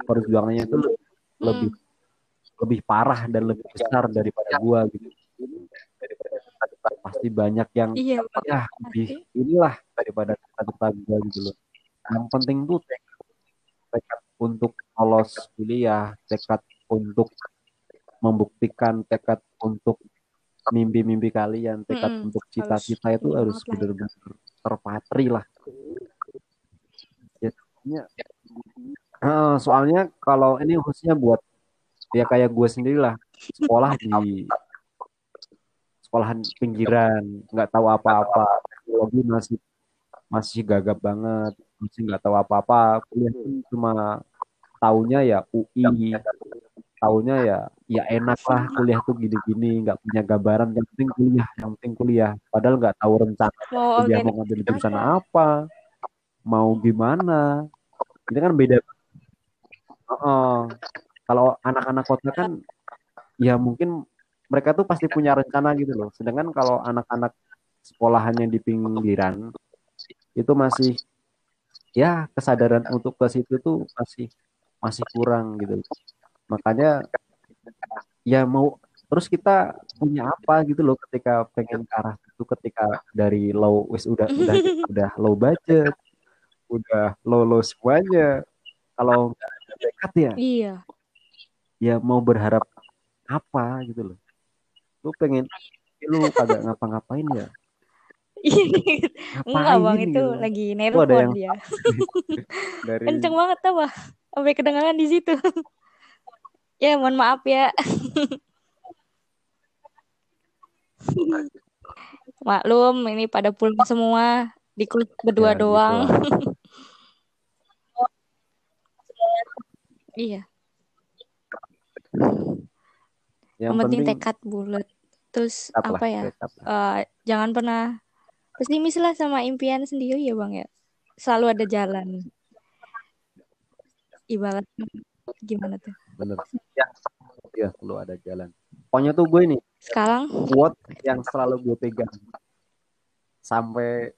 perjuangannya itu Hmm. lebih lebih parah dan lebih besar daripada gue gitu. Pasti banyak yang Iya, ya lebih inilah daripada kata-kata gue gitu loh. Yang penting tuh lolos kuliah, tekad untuk membuktikan, tekad untuk mimpi-mimpi kalian, tekad Mm-mm. untuk cita-cita itu harus benar-benar terpatri lah. Ya, soalnya, eh, soalnya kalau ini khususnya buat ya kayak gue sendiri lah, sekolah di sekolahan pinggiran, nggak tahu apa-apa, teknologi masih masih gagap banget, masih nggak tahu apa-apa, kuliah pun cuma taunya ya UI, taunya ya ya enak lah kuliah tuh gini-gini, nggak punya gambaran, yang penting kuliah, yang penting kuliah, padahal nggak tahu rencana Mau kuliah mau ngambil jurusan apa, mau gimana, ini kan beda. Heeh. Kalau anak-anak kota kan ya mungkin mereka tuh pasti punya rencana gitu loh. Sedangkan kalau anak-anak sekolahannya di pinggiran itu masih ya kesadaran untuk ke situ tuh masih masih kurang gitu. Makanya ya mau terus kita punya apa gitu loh ketika pengen ke arah itu ketika dari low wis udah udah (laughs) udah low budget, udah low low semuanya. Kalau nggak ada dekat ya Iya. Ya mau berharap apa gitu loh. Lu pengen lu kagak ngapa-ngapain ya (laughs) Enggak ngapain bang itu gitu lagi ada nelpon yang dia. (laughs) dari Kenceng banget tuh bah. Sampai kedengaran di situ. (laughs) ya mohon maaf ya. Maklum ini pada pulang semua. Di kelas berdua ya doang. gitulah iya. Yang Yang penting penting tekad bulat. Terus tetap lah apa ya? tetap eh, jangan pernah pesimis lah sama impian sendiri ya bang ya. Selalu ada jalan. Ibarat gimana tuh? bener ya ya lu ada jalan pokoknya tuh gue nih Sekarang quote yang selalu gue pegang sampai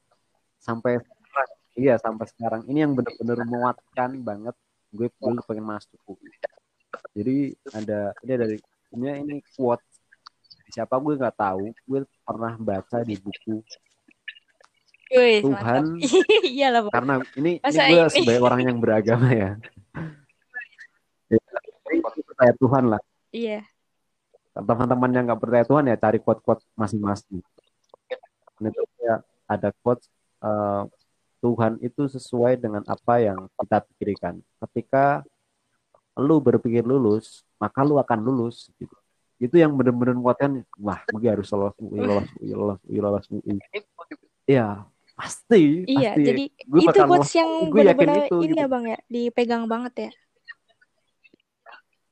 sampai iya sampai sekarang ini yang bener-bener menguatkan banget gue dulu pengen masuk. Jadi ada ini dari ini ini quote siapa gue nggak tahu gue pernah baca di buku Wih, Tuhan (laughs) mantap. Iya lah, Bang. karena ini ini gue ini? sebagai orang yang beragama ya Ya, gue percaya Tuhan lah Iya. teman-teman yang nggak percaya Tuhan ya cari quote-quote masing-masing Ini tuh kayak ada quote eh, Tuhan itu sesuai dengan apa yang kita pikirkan ketika lu berpikir lulus maka lu akan lulus gitu itu yang bener-bener menguatkan wah gue harus lolos UI lolos UI lolos UI lolos UI ya pasti Iya, pasti jadi gue itu bakal quotes lolos yang gue yakin benar-benar itu ini gitu. ya Bang ya, dipegang banget ya.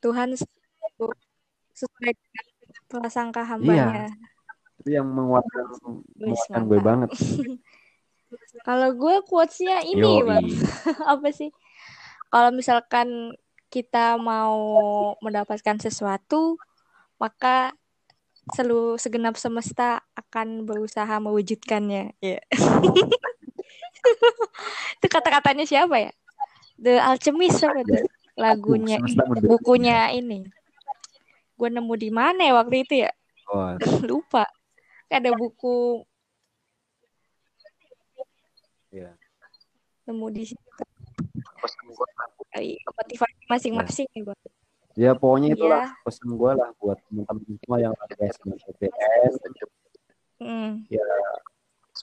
Tuhan sesuai dengan prasangka iya hambanya. itu yang menguatkan menguatkan gue banget (laughs) Kalau gue quotesnya ini Bang, (laughs) apa sih? Kalau misalkan kita mau mendapatkan sesuatu, maka seluruh segenap semesta akan berusaha mewujudkannya. Iya. (laughs) Itu kata-katanya siapa ya? The Alchemist apa tuh? Aduh, Lagunya, bukunya ini. Gue nemu di mana ya waktu itu ya? oh, (laughs) Lupa. Ada buku ya. nemu di situ. Motivasi masing-masing nih, Bang. ya pokoknya itulah Iya. pesan gue lah buat teman-teman semua yang ada SBMPTN Hmm. ya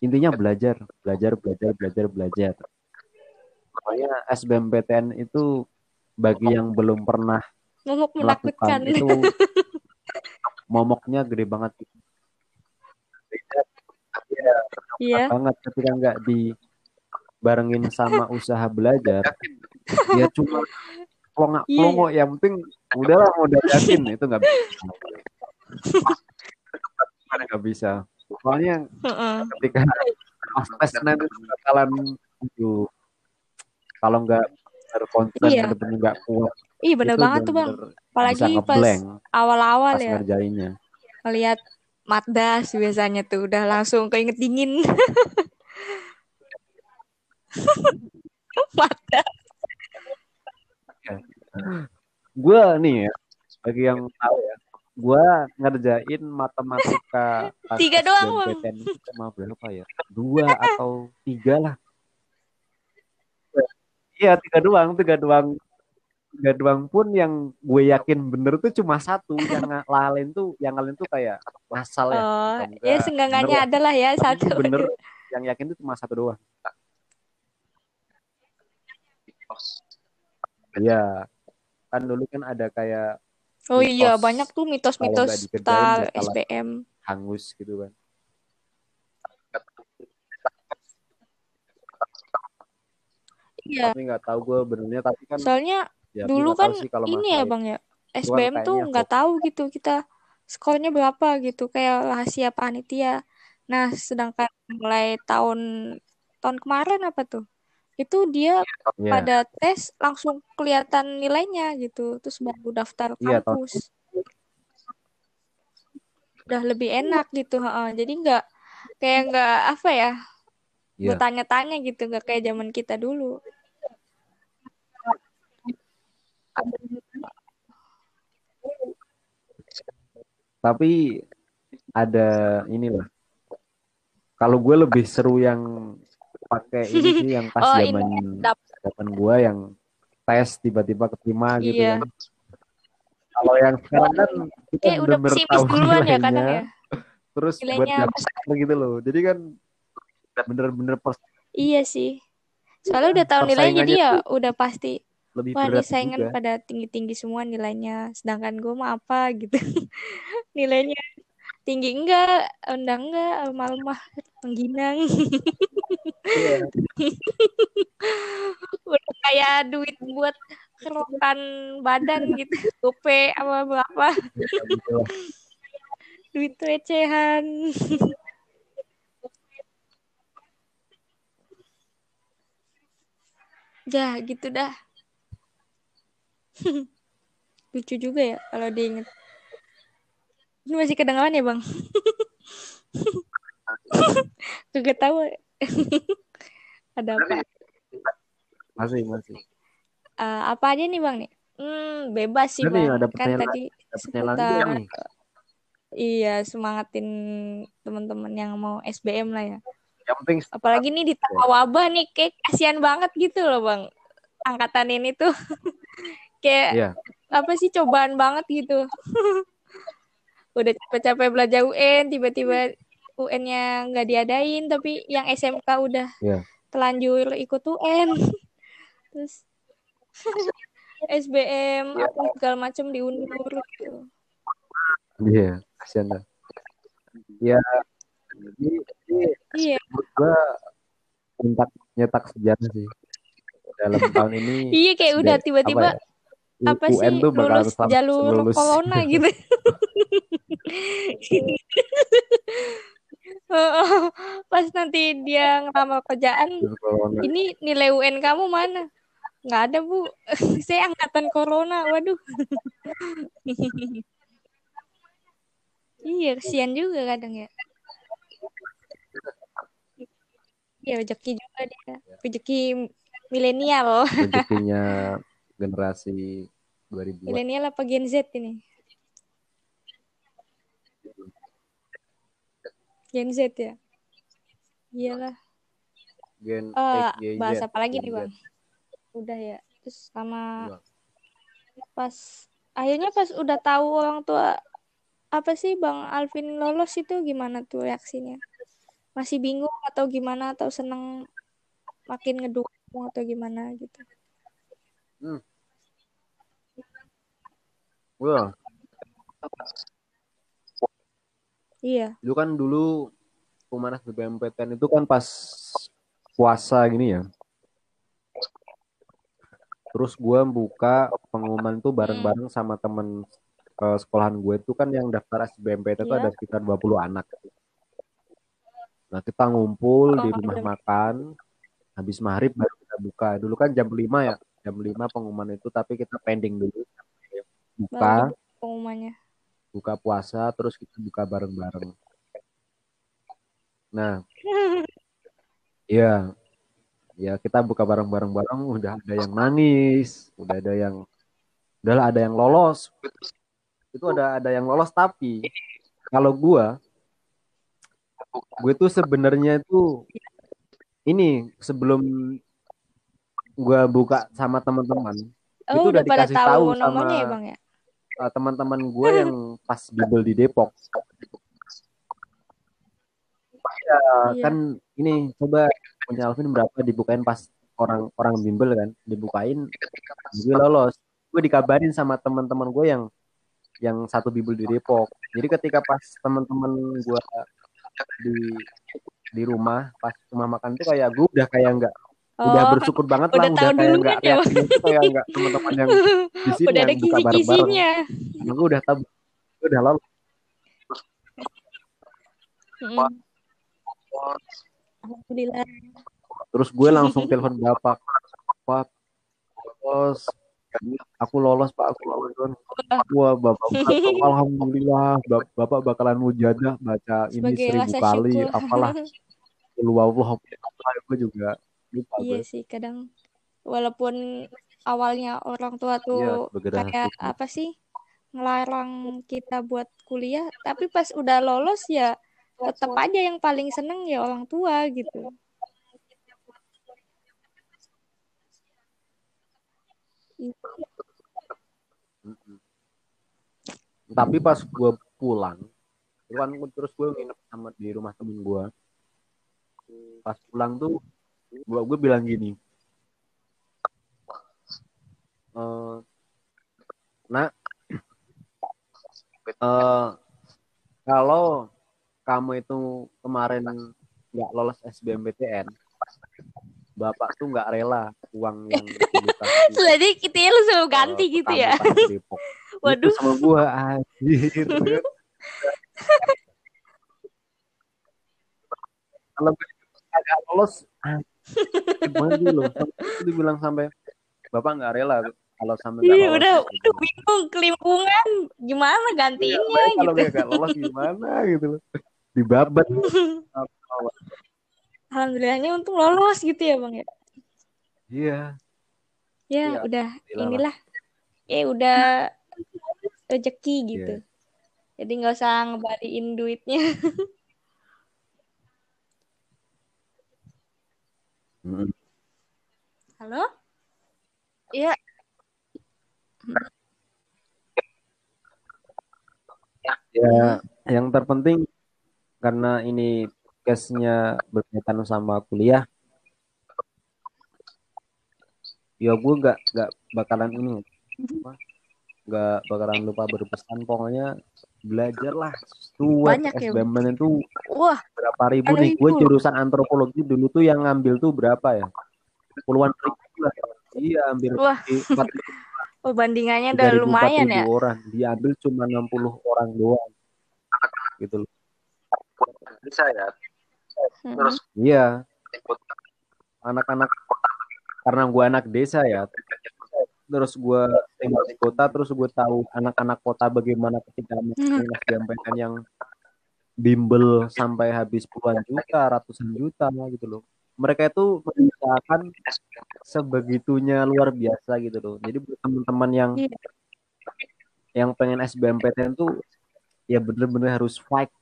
intinya belajar belajar belajar belajar belajar pokoknya SBMPTN itu bagi yang belum pernah Momok melakukan itu (laughs) momoknya gede banget ya, Iya. banget ketika nggak dibarengin sama usaha belajar ya cuma pelongak Iya, pelongo yang penting udahlah modal yakin itu nggak bisa nggak bisa soalnya Heeh. ketika tes nanti bakalan kalau nggak berkonsen Iya. bener-bener nggak kuat Ih, bener itu banget tuh, Bang. Apalagi pas awal-awal pas ya, ngerjainnya ngelihat Matdas biasanya tuh udah langsung keinget dingin. (laughs) Matdas. Gue nih ya bagi yang tahu ya gue ngerjain matematika (laughs) Tiga doang, itu cuma berapa ya? Dua atau tiga lah. Iya tiga doang tiga doang. Tiga doang pun yang gue yakin bener tuh cuma satu yang lain tuh yang lain tuh kayak ngasal ya oh ya senggangannya adalah ya satu. bener yang yakin tuh cuma satu doang. Iya, kan dulu kan ada kayak Oh iya, banyak tuh mitos-mitos tentang SBM. Hangus gitu kan. Iya. Tapi nggak tahu gue benernya tapi kan. Soalnya ya, dulu kan sih ini ya bang ya SBM tuh nggak tahu gitu kita skornya berapa gitu kayak rahasia panitia. Nah sedangkan mulai tahun tahun kemarin apa tuh? Itu dia yeah. pada tes langsung kelihatan nilainya gitu, terus baru daftar iya, kampus. Yeah, Udah lebih enak gitu, ha jadi nggak kayak nggak apa ya, yeah. bertanya-tanya gitu, nggak kayak zaman kita dulu. Tapi ada inilah. Kalau gue lebih seru yang pakai ini sih yang pas (laughs) oh, zaman zaman gue yang tes tiba-tiba keterima gitu iya. kan. Kalau yang sekarang kan kita Kayak udah pesimis duluan ya kadang ya. Terus Nilainya buat daftar gitu loh. Jadi kan bener-bener pers Iya sih. Soalnya udah tahu nilainya dia udah pasti lebih Wah, berat saingan juga. pada tinggi-tinggi semua nilainya. Sedangkan gue mah apa gitu. (laughs) nilainya tinggi enggak, enggak enggak, malu mah pengginang. (laughs) Yeah. (laughs) Udah kayak duit buat kerokan badan gitu, gope apa berapa. Yeah, (laughs) duit recehan. (laughs) ya gitu dah. Lucu juga ya kalau diinget. Ini masih kedengaran ya bang? Gak tahu. (laughs) Ada apa? Masih masih. Uh, apa aja nih bang nih? Hmm, bebas sih bang. Ada kan tadi seputar. Iya semangatin teman-teman yang mau SBM lah ya. Yang penting. Apalagi nih di tengah wabah nih, kayak kasihan banget gitu loh bang. Angkatan ini tuh (laughs) kayak yeah. apa sih cobaan banget gitu (laughs) udah capek-capek belajar UN tiba-tiba UN-nya nggak diadain tapi yang SMK udah yeah. telanjur ikut UN (laughs) terus SBM yeah. apa segala macam diundur gitu iya yeah, kasihan lah ya iya gua nyetak nyetak sejarah sih dalam tahun ini (laughs) iya kayak udah tiba-tiba ya? apa UN sih tuh lulus jalur lulus. corona gitu (laughs) (laughs) pas nanti dia ngelamar kerjaan ini nilai UN kamu mana? Nggak ada bu. (laughs) Saya angkatan corona waduh. (laughs) Iya kesian juga kadang ya. Iya rezeki juga dia. Rezeki milenial. Rezekinya generasi 2000 milenial apa Gen Z ini Gen Z ya? Iyalah. Gen uh, X, Y, Z. bahas apa lagi nih bang? Udah ya terus sama pas akhirnya pas udah tahu orang tua apa sih bang Alvin lolos itu gimana tuh reaksinya? Masih bingung atau gimana atau seneng makin ngedukung atau gimana gitu? Hmm. Wah. Iya. Itu kan dulu Humanas BMPTN itu kan pas puasa gini ya. Terus gue buka pengumuman tuh bareng-bareng sama temen uh, sekolahan gue itu kan yang daftar SBMPTN itu iya. ada sekitar 20 anak. Nah kita ngumpul oh, di rumah makan, habis maghrib baru kita buka. Dulu kan jam 5 ya, jam 5 pengumuman itu tapi kita pending dulu buka pengumumannya buka puasa terus kita buka bareng-bareng. Nah (laughs) iya. Ya kita buka bareng-bareng bareng udah ada yang nangis udah ada yang udah ada yang lolos. Itu ada ada yang lolos tapi kalau gua gue tuh sebenarnya itu ini sebelum gua buka sama teman-teman Oh, itu udah udah pada dikasih tahu tahu nomornya sama ya, Bang ya? Uh, teman-teman gue yang (laughs) pas bimbel di Depok. Ya, Iya. kan ini coba punya Alvin berapa dibukain pas orang orang bimbel kan dibukain gue lolos gue dikabarin sama teman-teman gue yang yang satu bimbel di Depok jadi ketika pas teman-teman gue di di rumah pas rumah makan tuh kayak gue udah kayak nggak udah Oh, bersyukur banget udah lah udah tahu kayak duluan nggak ya, kayak nggak teman-teman yang (laughs) di sini udah ada. Karena gue udah tahu. Udah lolos Mm-mm. Alhamdulillah. terus gue langsung (laughs) telepon bapak. Pak lolos aku lolos pak. Aku lolos. Kan wah bapak bapak, (laughs) alhamdulillah Bap- bapak bakalan mujadah baca ini Sebagai seribu kali syukur. apalah. Lu Allah gue juga lupa Iya gue. sih, kadang walaupun awalnya orang tua tuh rasa kayak syukur apa sih ngelarang kita buat kuliah, tapi pas udah lolos ya tetap aja yang paling seneng ya orang tua gitu. Tapi pas gue pulang itu kan terus gue nginep sama di rumah temen gue pas pulang tuh gue gue bilang gini. Eh nak. Eh kalau kamu itu kemarin nggak lolos SBMPTN bapak tuh nggak rela uang yang (laughs) Jadi kita lu selalu eh, ganti gitu ya. (laughs) Waduh, sama gue anjir. (laughs) Kalau agak lolos banget loh itu dibilang sampai bapak nggak rela kalau sampai nggak iya lolos udah gitu. udah bingung kelimpungan gimana Iya, gantiinnya makanya kalau gitu. nggak lolos gimana gitu loh dibabat Alhamdulillahnya untung lolos gitu ya bang ya. iya Ya Iya, udah alhamdulillah lah. inilah, ya udah (laughs) rezeki gitu. Iya. Jadi nggak usah ngebaliin duitnya. (laughs) Halo? Iya. ya yang terpenting karena ini case-nya berkaitan sama kuliah ya gue nggak nggak bakalan ini apa, nggak bakalan lupa berpesan pokoknya belajarlah. Tuh Banyak ya, SBM itu Wah, berapa ribu nih? Gue jurusan antropologi dulu tuh yang ngambil tuh berapa ya? Puluhan ribu lah iya hampir Wah. perbandingannya tiga udah lumayan ya. orang diambil cuma 60 orang doang. Gitu loh. Bisa ya? Mm-mm. terus? Iya. Anak-anak karena gue anak desa ya terus gue tinggal di kota terus gue tahu anak-anak kota bagaimana ketika melakukan SBMPTN yang bimbel sampai habis puluhan juta ratusan juta gitu loh mereka itu mengusahakan sebegitunya luar biasa gitu loh jadi buat teman-teman yang Iya. yang pengen SBMPTN tuh ya bener-bener harus fight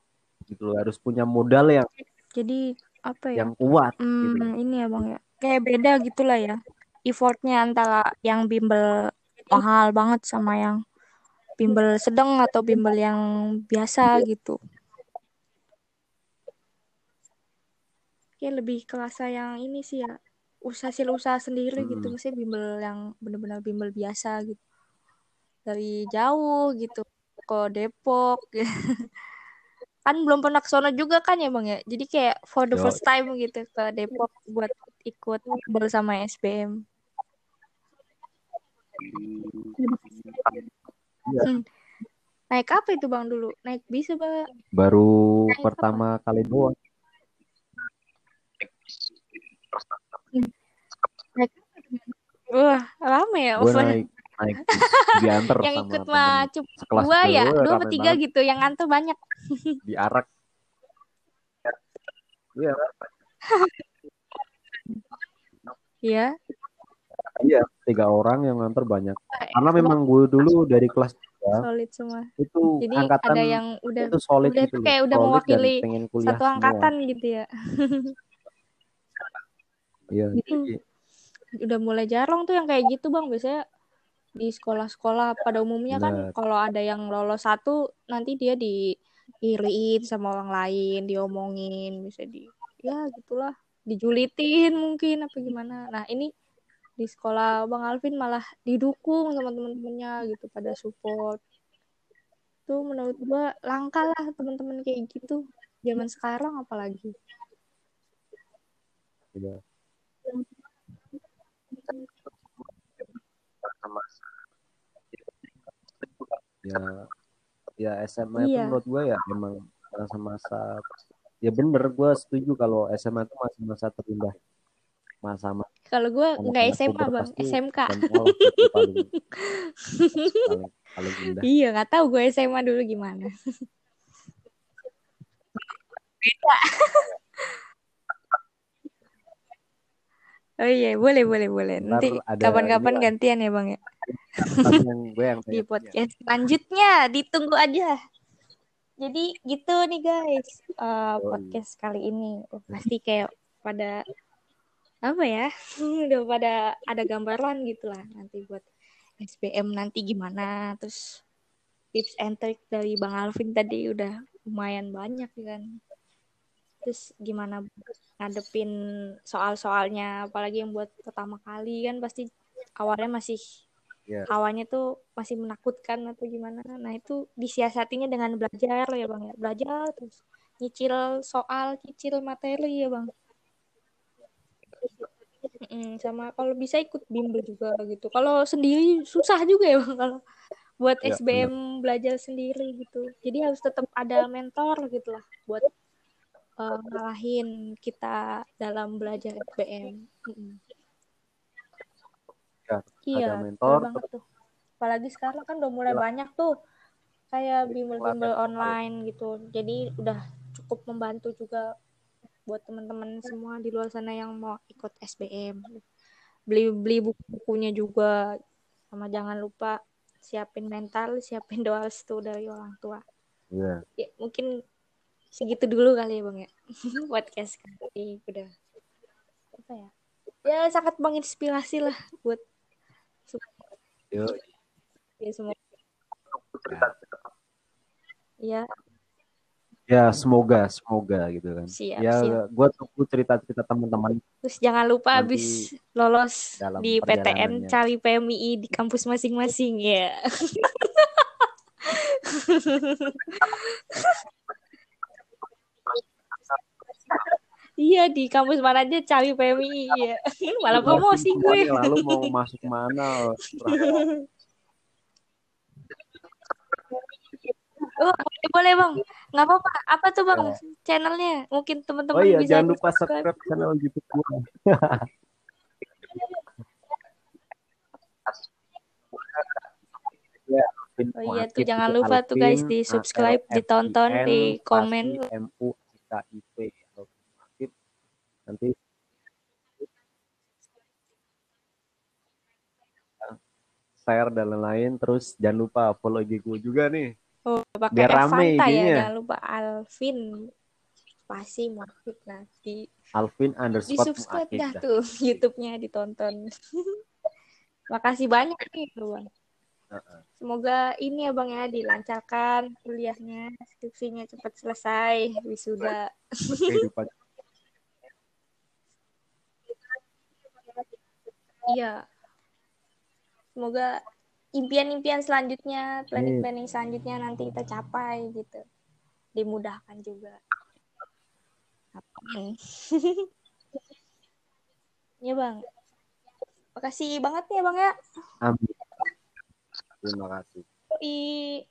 gitu loh harus punya modal yang Jadi apa ya? yang kuat gitu Hmm, ini ya bang ya. Kayak beda gitulah ya. Effortnya antara yang bimbel mahal banget sama yang bimbel sedang atau bimbel yang biasa gitu. Kayak lebih kerasa yang ini sih ya. Usaha hasil usaha sendiri gitu. Hmm. Maksudnya bimbel yang benar-benar bimbel biasa gitu. Dari jauh gitu ke Depok. (laughs) kan belum pernah ke sono juga kan ya bang ya. Jadi kayak for the Yo. first time gitu ke Depok buat ikut bersama SBM. Hmm. Naik apa itu bang dulu? Naik bis apa? baru Naik apa? pertama kali doang Naik Wah, rame ya. gue naik naik diantar (laughs) yang sama ikut mah cuma dua ya, dua apa rame tiga banget. gitu. Yang nganter banyak. (laughs) diarak iya Iya. Iya tiga orang yang nganter banyak karena memang gue dulu dari kelas tiga Solid semua. itu Jadi angkatan ada yang udah itu solid udah gitu loh kayak udah mewakili satu semua angkatan gitu ya. (laughs) iya Hmm. Udah mulai jarang tuh yang kayak gitu bang. Biasanya di sekolah-sekolah pada umumnya kan kalau ada yang lolos satu nanti dia diiriin sama orang lain diomongin bisa di ya gitulah dijulitin mungkin apa gimana nah ini di sekolah Bang Alvin malah didukung sama teman-temannya gitu pada support tuh menurut gua langka lah teman-teman kayak gitu zaman sekarang apalagi Iya. sama ya ya SMA itu Iya. menurut gue ya emang masa-masa ya bener gue setuju kalau SMA itu masa-masa terindah masa-masa kalau gua Anak-anak nggak SMA bang. SMK dan sekolah itu paling (laughs) paling paling indah. Iya nggak tahu gue SMA dulu gimana. Oh iya, boleh, boleh, boleh. Nanti kapan-kapan gantian ya, Bang ya. Yang gue yang Di podcast selanjutnya, ditunggu aja. Jadi gitu nih guys, Oh, podcast kali ini. Oh, pasti kayak pada apa ya? (laughs) Udah pada ada gambaran gitu lah nanti buat SBM nanti gimana. Terus tips and trick dari Bang Alvin tadi udah lumayan banyak kan. Terus gimana ngadepin soal-soalnya apalagi yang buat pertama kali kan pasti awalnya masih Iya. awalnya tuh masih menakutkan atau gimana nah itu disiasatinya dengan belajar ya bang ya belajar terus nyicil soal nyicil materi ya bang Mm, sama kalau bisa ikut bimbel juga gitu kalau sendiri susah juga ya bang (laughs) kalau buat Ya, SBM belajar sendiri gitu jadi harus tetap ada mentor gitu lah buat eh, ngalahin kita dalam belajar SBM. Ya, Iya, ada mentor banget tuh. Apalagi sekarang kan udah mulai Iya. banyak tuh kayak bimbel-bimbel pelatihan online gitu. Jadi udah cukup membantu juga buat teman-teman semua di luar sana yang mau ikut SBM. Beli beli buku-bukunya juga. Sama jangan lupa siapin mental, siapin doa restu dari orang tua. Iya. Ya, mungkin segitu dulu kali ya, Bang ya. (laughs) Podcast kali udah apa ya? Ya sangat menginspirasi lah buat Yuk. ya semua. cerita Ya, Ya semoga semoga gitu kan. siap, ya gue tunggu cerita-cerita teman-teman Terus jangan lupa habis lolos di PTN cari PMI di kampus masing-masing ya. (laughs) Iya di kampus mana aja cari PMI ya. Malah promosi gue. Lalu mau masuk mana (laughs) Oh, boleh, boleh bang. Nggak apa-apa. Apa tuh bang? Ya. Channelnya? Mungkin Oh teman-teman iya bisa jangan lupa subscribe. subscribe channel YouTube gue. (laughs) ya, Oh iya tuh jangan lupa tuh guys di subscribe, ditonton, di komen. Nanti share dan lain-lain terus jangan lupa follow IG gue juga nih Oh, pakai Biar rame Fanta ya. Jangan lupa Alvin. Pasti Muakib nanti. Alvin Di underscore subscribe Muakib dah tuh (laughs) YouTube-nya ditonton. (laughs) Makasih banyak nih bang. Semoga ini ya bang ya dilancarkan kuliahnya, skripsinya cepat selesai, wisuda. (laughs) Iya. Semoga impian-impian selanjutnya, planning-planning selanjutnya nanti kita capai gitu. Dimudahkan juga. Amin. (laughs) ya bang. Makasih banget ya bang ya. amin terima kasih I